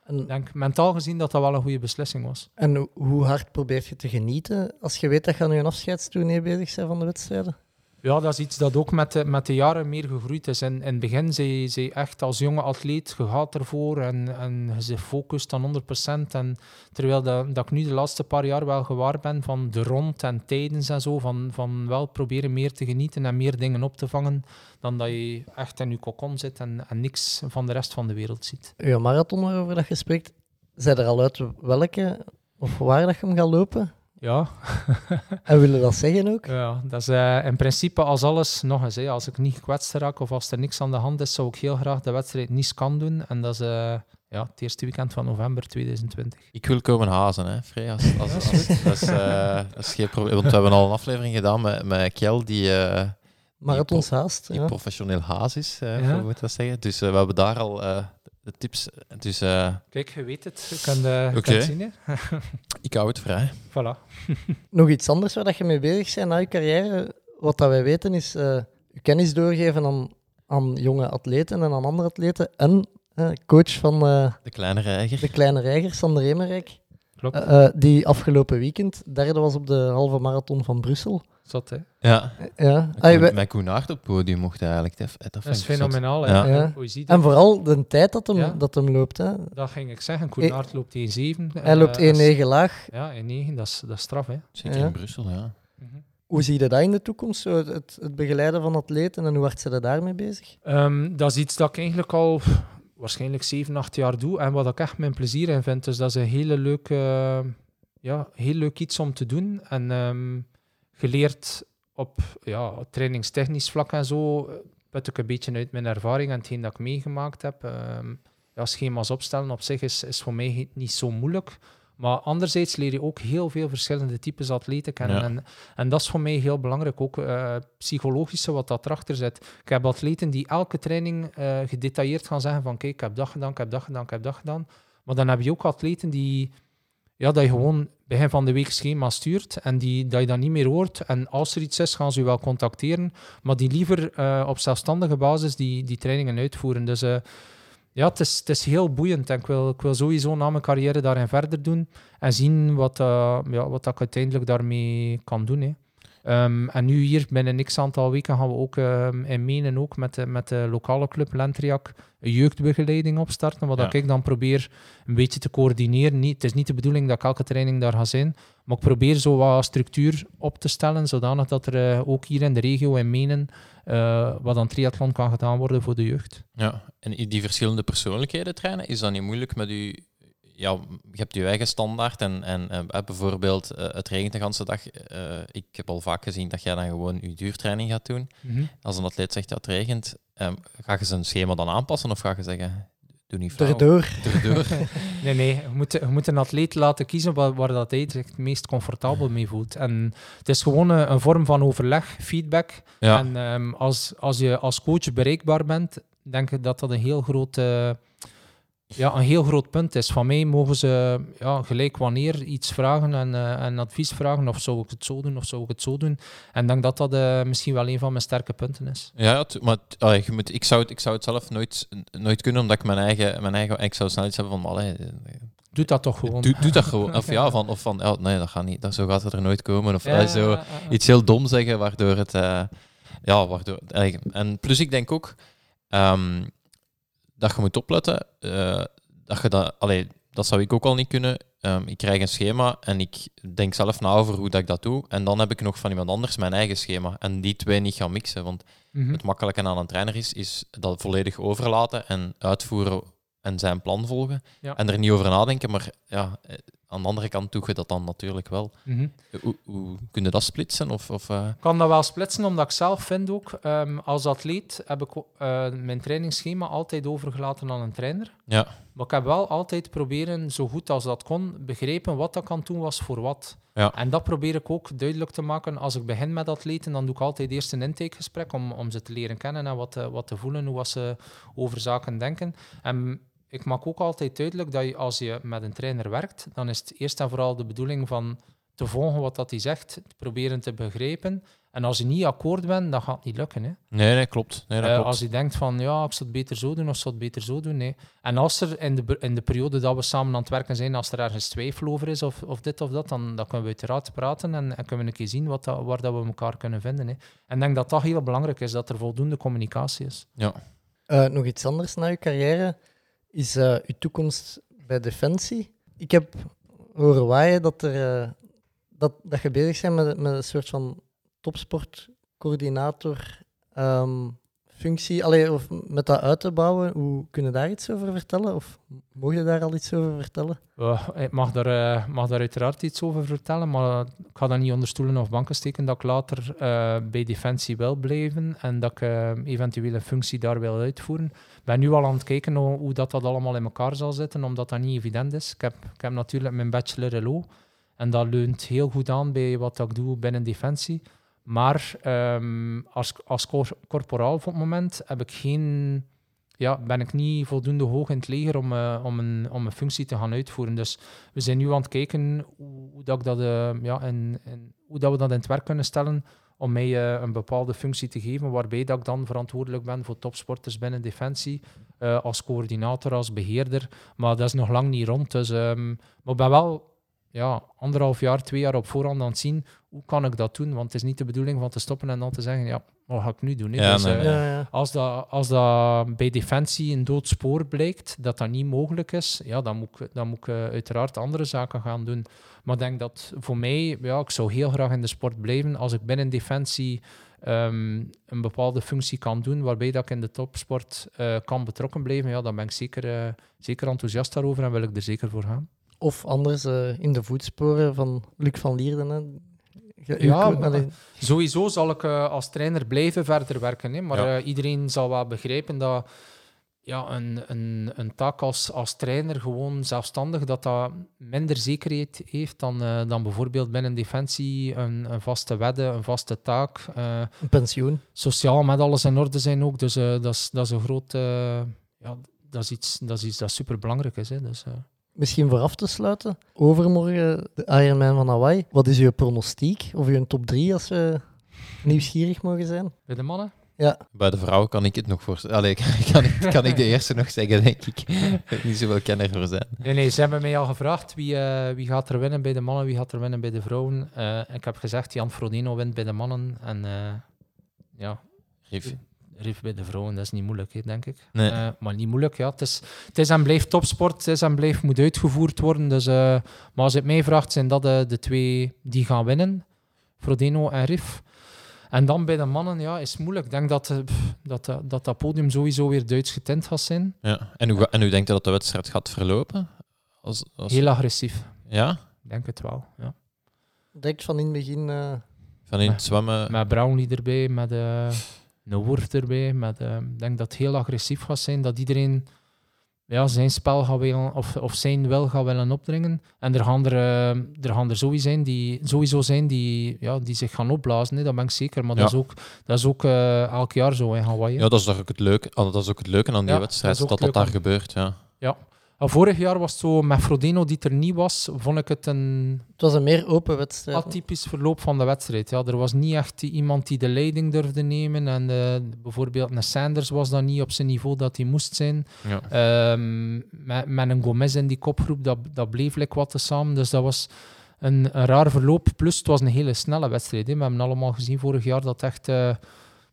En, ik denk mentaal gezien dat dat wel een goede beslissing was. en ho- hoe hard probeert je te genieten als je weet dat je aan je afscheidstournee bezig bent van de wedstrijden? Ja, dat is iets dat ook met de, met de jaren meer gegroeid is. In, het begin zei je echt als jonge atleet, je gaat ervoor en, en zit focust aan 100%. En terwijl dat, dat ik nu de laatste paar jaar wel gewaar ben van de rond en tijdens en zo, van, van wel proberen meer te genieten en meer dingen op te vangen, dan dat je echt in je kokon zit en, en niks van de rest van de wereld ziet. Je marathon waarover dat je spreekt, zijn er al uit welke of waar dat je hem gaat lopen? Ja, En willen dat zeggen ook? Ja, dat is eh, in principe als alles nog eens. Hè, als ik niet gekwetst raak of als er niks aan de hand is, zou ik heel graag de wedstrijd niet kan doen. En dat is eh, ja, het eerste weekend van november 2020. Ik wil komen hazen, hè, Frey. Als, als, als- dat, is, eh, dat is geen probleem. Want we hebben al een aflevering gedaan met, met Kjell, die, eh, Marathons haast. die Ja. professioneel haas is, Ja. hoe moet dat zeggen. Dus we hebben daar al eh, de tips. Dus eh, Kijk, je weet het. Je kan, eh, kan het zien. Hè. ik hou het vrij. Voilà. Nog iets anders waar dat je mee bezig bent na je carrière. Wat dat wij weten is eh, je kennis doorgeven aan, aan jonge atleten en aan andere atleten. En eh, coach van eh, De kleine reiger. de kleine reiger, Sander Emerijk. Klopt. Eh, eh, die afgelopen weekend derde was op de halve marathon van Brussel. Zot, hè. Ja. Ja. Ay, Koen- we- Met Koen Aert op het podium mocht hij eigenlijk. Dat, dat is fenomenaal. Hè. Ja. Ja. En vooral de tijd dat hem, Ja. dat hem loopt. Hè. Dat ging ik zeggen. Eh, Koenaert loopt 1-7. Hij loopt 1,9 laag. Ja, 1-9. Dat is, dat is straf, hè. Zeker Ja. in Brussel, ja. Mhm. Hoe zie je dat in de toekomst? Zo, het, het begeleiden van atleten en hoe hard zijn ze daarmee bezig? Ehm, dat is iets dat ik eigenlijk al waarschijnlijk 7, 8 jaar doe. En wat ik echt mijn plezier in vind. Dus dat is een hele leuke, ja, heel leuk iets om te doen. En ehm, geleerd op ja, trainingstechnisch vlak en zo. eh, Put ik een beetje uit mijn ervaring en hetgeen dat ik meegemaakt heb. Ehm, ja, schema's opstellen op zich is, is voor mij niet zo moeilijk. Maar anderzijds leer je ook heel veel verschillende types atleten kennen. Ja. En, en dat is voor mij heel belangrijk. Ook eh, psychologische, wat dat erachter zit. Ik heb atleten die elke training eh, gedetailleerd gaan zeggen van kijk, ik heb dat gedaan, ik heb dat gedaan, ik heb dat gedaan. Maar dan heb je ook atleten die, ja, dat je gewoon begin van de week schema stuurt en die, dat je dat niet meer hoort. En als er iets is, gaan ze je wel contacteren. Maar die liever eh, op zelfstandige basis die, die trainingen uitvoeren. Dus ja, het is, het is heel boeiend. En ik wil, ik wil sowieso na mijn carrière daarin verder doen en zien wat, eh, ja, wat ik uiteindelijk daarmee kan doen. Hè. Ehm, en nu hier, binnen x aantal weken, gaan we ook ehm, in Menen ook met de, met de lokale club Lentriak een jeugdbegeleiding opstarten. Wat Ja. ik dan probeer een beetje te coördineren. Niet, het is niet de bedoeling dat ik elke training daar ga zijn, maar ik probeer zo wat structuur op te stellen, zodanig dat er eh, ook hier in de regio in Menen eh, wat aan triathlon kan gedaan worden voor de jeugd. Ja, en die verschillende persoonlijkheden trainen, is dat niet moeilijk met u? Ja, je hebt je eigen standaard en, en eh, bijvoorbeeld eh, het regent de hele dag. Eh, ik heb al vaak gezien dat jij dan gewoon je duurtraining gaat doen. Als een atleet zegt dat het regent, ehm, ga je zijn schema dan aanpassen of ga je zeggen, doe niet flauw. Erdoor. Erdoor. Nee, nee. Je moet, je moet een atleet laten kiezen waar, waar dat hij zich het meest comfortabel mee voelt. En het is gewoon een, een vorm van overleg, feedback. Ja, En ehm, als, als je als coach bereikbaar bent, denk ik dat dat een heel groot, eh, ja, een heel groot punt is. Van mij mogen ze ja, gelijk wanneer iets vragen en, eh, en advies vragen. Of zou ik het zo doen, of zou ik het zo doen. En ik denk dat dat eh, misschien wel een van mijn sterke punten is. ja maar allee, je moet, ik, zou het, ik zou het zelf nooit, nooit kunnen, omdat ik mijn eigen, mijn eigen ik zou snel iets hebben van, allee, Doe dat toch gewoon. doe, doe dat gewoon. Of ja, van, of van ja, nee, dat gaat niet, dat, zo gaat het er nooit komen. Of Ja, zo. ja, ja. iets heel dom zeggen, waardoor het. eh, ja, waardoor. eigenlijk- En plus, ik denk ook ehm, dat je moet opletten. eh, dat je dat. Allee, dat zou ik ook al niet kunnen. Ehm, ik krijg een schema en ik denk zelf na over hoe dat ik dat doe. En dan heb ik nog van iemand anders mijn eigen schema. En die twee niet gaan mixen. Want Mhm. het makkelijke aan een trainer is, is dat volledig overlaten en uitvoeren en zijn plan volgen. Ja. En er niet over nadenken. Maar ja, eh, aan de andere kant doe je dat dan natuurlijk wel. Mhm. Hoe, hoe kun je dat splitsen? Of, of, eh, Ik kan dat wel splitsen, omdat ik zelf vind ook, ehm, als atleet heb ik eh, mijn trainingsschema altijd overgelaten aan een trainer. Ja. Maar ik heb wel altijd proberen, zo goed als dat kon, begrepen wat dat kan doen was voor wat. Ja. En dat probeer ik ook duidelijk te maken. Als ik begin met atleten, dan doe ik altijd eerst een intakegesprek om, om ze te leren kennen en wat, te- wat te voelen, hoe ze over zaken denken. En ik maak ook altijd duidelijk dat je, als je met een trainer werkt, dan is het eerst en vooral de bedoeling van te volgen wat dat hij zegt, te proberen te begrijpen. En als je niet akkoord bent, dan gaat het niet lukken. Hè. Nee, nee, klopt. Nee, dat Eh, klopt. als je denkt van, ja, ik zou het beter zo doen of ik zou het beter zo doen, nee. En als er in de, in de periode dat we samen aan het werken zijn, als er ergens twijfel over is of, of dit of dat, dan, dan kunnen we uiteraard praten en, en kunnen we een keer zien wat dat, waar dat we elkaar kunnen vinden. Hè. En ik denk dat dat heel belangrijk is, dat er voldoende communicatie is. Eh, nog iets anders na je carrière is eh uw toekomst bij Defensie. Ik heb horen waaien dat, er, eh, dat, dat je bezig bent met, met een soort van topsportcoördinator ehm, functie, Allee, of met dat uit te bouwen. Hoe kun je daar iets over vertellen? Of mogen je daar al iets over vertellen? Ja, ik mag daar, eh, mag daar uiteraard iets over vertellen, maar ik ga dat niet onder stoelen of banken steken dat ik later eh, bij Defensie wil blijven en dat ik eh, eventueel een functie daar wil uitvoeren. Ik ben nu al aan het kijken hoe, hoe dat, dat allemaal in elkaar zal zitten, omdat dat niet evident is. Ik heb, ik heb natuurlijk mijn bachelor LO en dat leunt heel goed aan bij wat ik doe binnen Defensie. Maar ehm, als, als cor- corporaal voor het moment heb ik geen ja, ben ik niet voldoende hoog in het leger om, eh, om, een, om een functie te gaan uitvoeren. Dus we zijn nu aan het kijken hoe, dat, ik dat, eh, ja, in- hoe dat we dat in het werk kunnen stellen om mij eh, een bepaalde functie te geven, waarbij dat ik dan verantwoordelijk ben voor topsporters binnen Defensie, als coördinator, als beheerder. Maar dat is nog lang niet rond. Dus, ehm, maar ik ben wel ja, anderhalf jaar, twee jaar op voorhand aan het zien hoe kan ik dat doen. Want het is niet de bedoeling van te stoppen en dan te zeggen, ja, wat ga ik nu doen? Ja, Dus, nee, eh, nee. Ja, ja. als dat, als dat bij Defensie een dood spoor blijkt, dat dat niet mogelijk is, ja, dan moet ik, dan moet ik eh, uiteraard andere zaken gaan doen. Maar ik denk dat voor mij, ja, ik zou heel graag in de sport blijven. Als ik binnen Defensie ehm, een bepaalde functie kan doen, waarbij dat ik in de topsport eh, kan betrokken blijven, ja, dan ben ik zeker, eh, zeker enthousiast daarover en wil ik er zeker voor gaan. Of anders eh, in de voetsporen van Luc van Lierden. Hè. Je- Ja, maar- Sowieso zal ik eh, als trainer blijven verder werken. Hè? Maar Ja. eh, iedereen zal wel begrijpen dat ja, een, een, een taak als, als trainer gewoon zelfstandig, dat dat minder zekerheid heeft dan, eh, dan bijvoorbeeld binnen Defensie een, een vaste wedde, een vaste taak. eh, een pensioen. sociaal met alles in orde zijn ook. Dus eh, dat, is, dat is een groot... eh, ja, dat is iets dat, is iets dat superbelangrijk is. Hè? Dus, eh, Misschien voor af te sluiten. Overmorgen de Ironman van Hawaii. Wat is uw pronostiek? Of uw top 3 als we nieuwsgierig mogen zijn? bij de mannen? Ja, Bij de vrouwen kan ik het nog voor... Allee, kan, ik, kan ik de eerste nog zeggen, denk ik. Ik heb niet zoveel kenner voor zijn. Nee, nee, ze hebben mij al gevraagd wie, eh, wie gaat er winnen bij de mannen, wie gaat er winnen bij de vrouwen. Eh, ik heb gezegd, Jan Frodeno wint bij de mannen. En eh, ja, Rief. Rief bij de vrouwen, dat is niet moeilijk, hè, denk ik. Nee. Eh, maar niet moeilijk, ja. Het is, het is en blijft topsport, het is en blijft moet uitgevoerd worden. Dus, eh, maar als je het mij vraagt, zijn dat de, de twee die gaan winnen. Frodeno en Riff. En dan bij de mannen, ja, is moeilijk. Ik denk dat, eh, pff, dat, eh, dat dat podium sowieso weer Duits getint gaat zijn. Ja. En, hoe, en hoe denkt je dat de wedstrijd gaat verlopen? Als, als, Heel agressief. Ja? Ik denk het wel, ja. direct van in het begin. eh, Van in het zwemmen... Met Brownlee erbij, met eh een Woord erbij. Met, eh, ik denk dat het heel agressief gaat zijn. Dat iedereen ja, zijn spel gaat willen, of, of zijn wil gaat willen opdringen. En er gaan er, eh, er, gaan er sowieso zijn die, sowieso zijn die, ja, die zich gaan opblazen. Hè, dat ben ik zeker. Maar dat is ook, dat is ook eh, elk jaar zo in Hawaii. Ja, dat is, ook het leuke, ah, dat is ook het leuke aan die Ja, wedstrijd, dat dat dat, daar gebeurt. Ja. Ja. Vorig jaar was het zo, met Frodeno die er niet was, vond ik het een het was een meer open wedstrijd. atypisch verloop van de wedstrijd. Ja, er was niet echt iemand die de leiding durfde nemen. En eh, bijvoorbeeld een Sanders was dan niet op zijn niveau dat hij moest zijn. Ja. Ehm, met, met een Gomez in die kopgroep, dat, dat bleef like wat te samen. Dus dat was een, een raar verloop. Plus, het was een hele snelle wedstrijd. Hè. We hebben allemaal gezien vorig jaar dat echt... eh,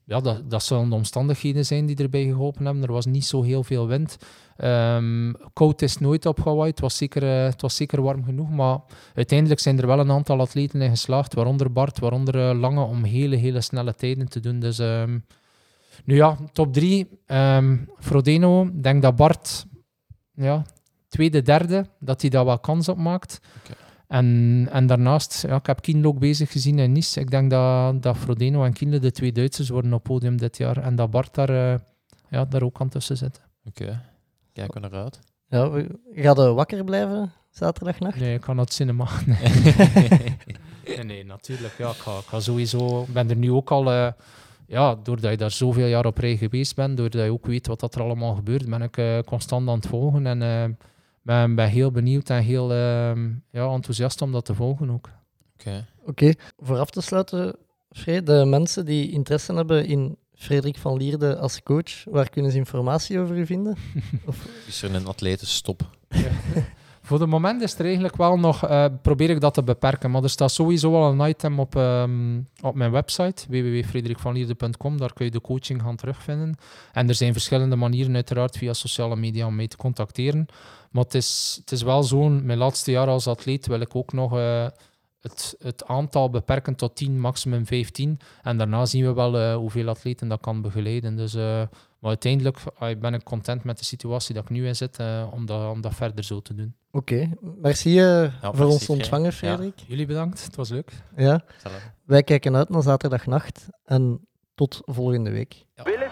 ja, dat, dat zullen de omstandigheden zijn die erbij geholpen hebben. Er was niet zo heel veel wind. Ehm koud is nooit op Hawaii. Het was, zeker, eh, het was zeker warm genoeg. Maar uiteindelijk zijn er wel een aantal atleten in geslaagd. Waaronder Bart, waaronder eh, Lange, om hele, hele snelle tijden te doen. Dus ehm, nu ja, top drie. Ehm Frodeno, ik denk dat Bart... Ja, tweede, derde, dat hij daar wel kans op maakt. Oké. En, en daarnaast, ja, ik heb Kienle ook bezig gezien in Nice. Ik denk dat, dat Frodeno en Kienle de twee Duitsers worden op podium dit jaar. En dat Bart daar, eh, ja, daar ook aan tussen zit. Oké, kijken we naar uit. Ja, we, gaat er wakker blijven zaterdagnacht? Nee, ik kan het cinema. Nee. nee, nee, natuurlijk. Ja, ik, ga, ik ga sowieso. Ik ben er nu ook al. eh, ja, doordat je daar zoveel jaar op rij geweest bent, doordat je ook weet wat dat er allemaal gebeurt, ben ik eh, constant aan het volgen. En eh, ben, ben heel benieuwd en heel ehm, ja, enthousiast om dat te volgen ook. Oké. Oké, voor af te sluiten, Free, de mensen die interesse hebben in Frederik van Lierde als coach, waar kunnen ze informatie over u vinden? Is er een atletenstop? Voor het moment is er eigenlijk wel nog, eh, probeer ik dat te beperken, maar er staat sowieso al een item op, ehm, op mijn website, www.frederikvanlierde.com, daar kun je de coaching gaan terugvinden. En er zijn verschillende manieren uiteraard via sociale media om mee te contacteren. Maar het is, het is wel zo, mijn laatste jaar als atleet wil ik ook nog eh, het, het aantal beperken tot 10, maximum 15. En daarna zien we wel eh, hoeveel atleten dat kan begeleiden. Dus, eh, maar uiteindelijk eh, ben ik content met de situatie dat ik nu in zit, eh, om, dat, om dat verder zo te doen. Oké, merci eh, voor ons ontvangen, Frederik. Jullie bedankt, het was leuk. Ja. Wij kijken uit naar zaterdagnacht en tot volgende week. Willen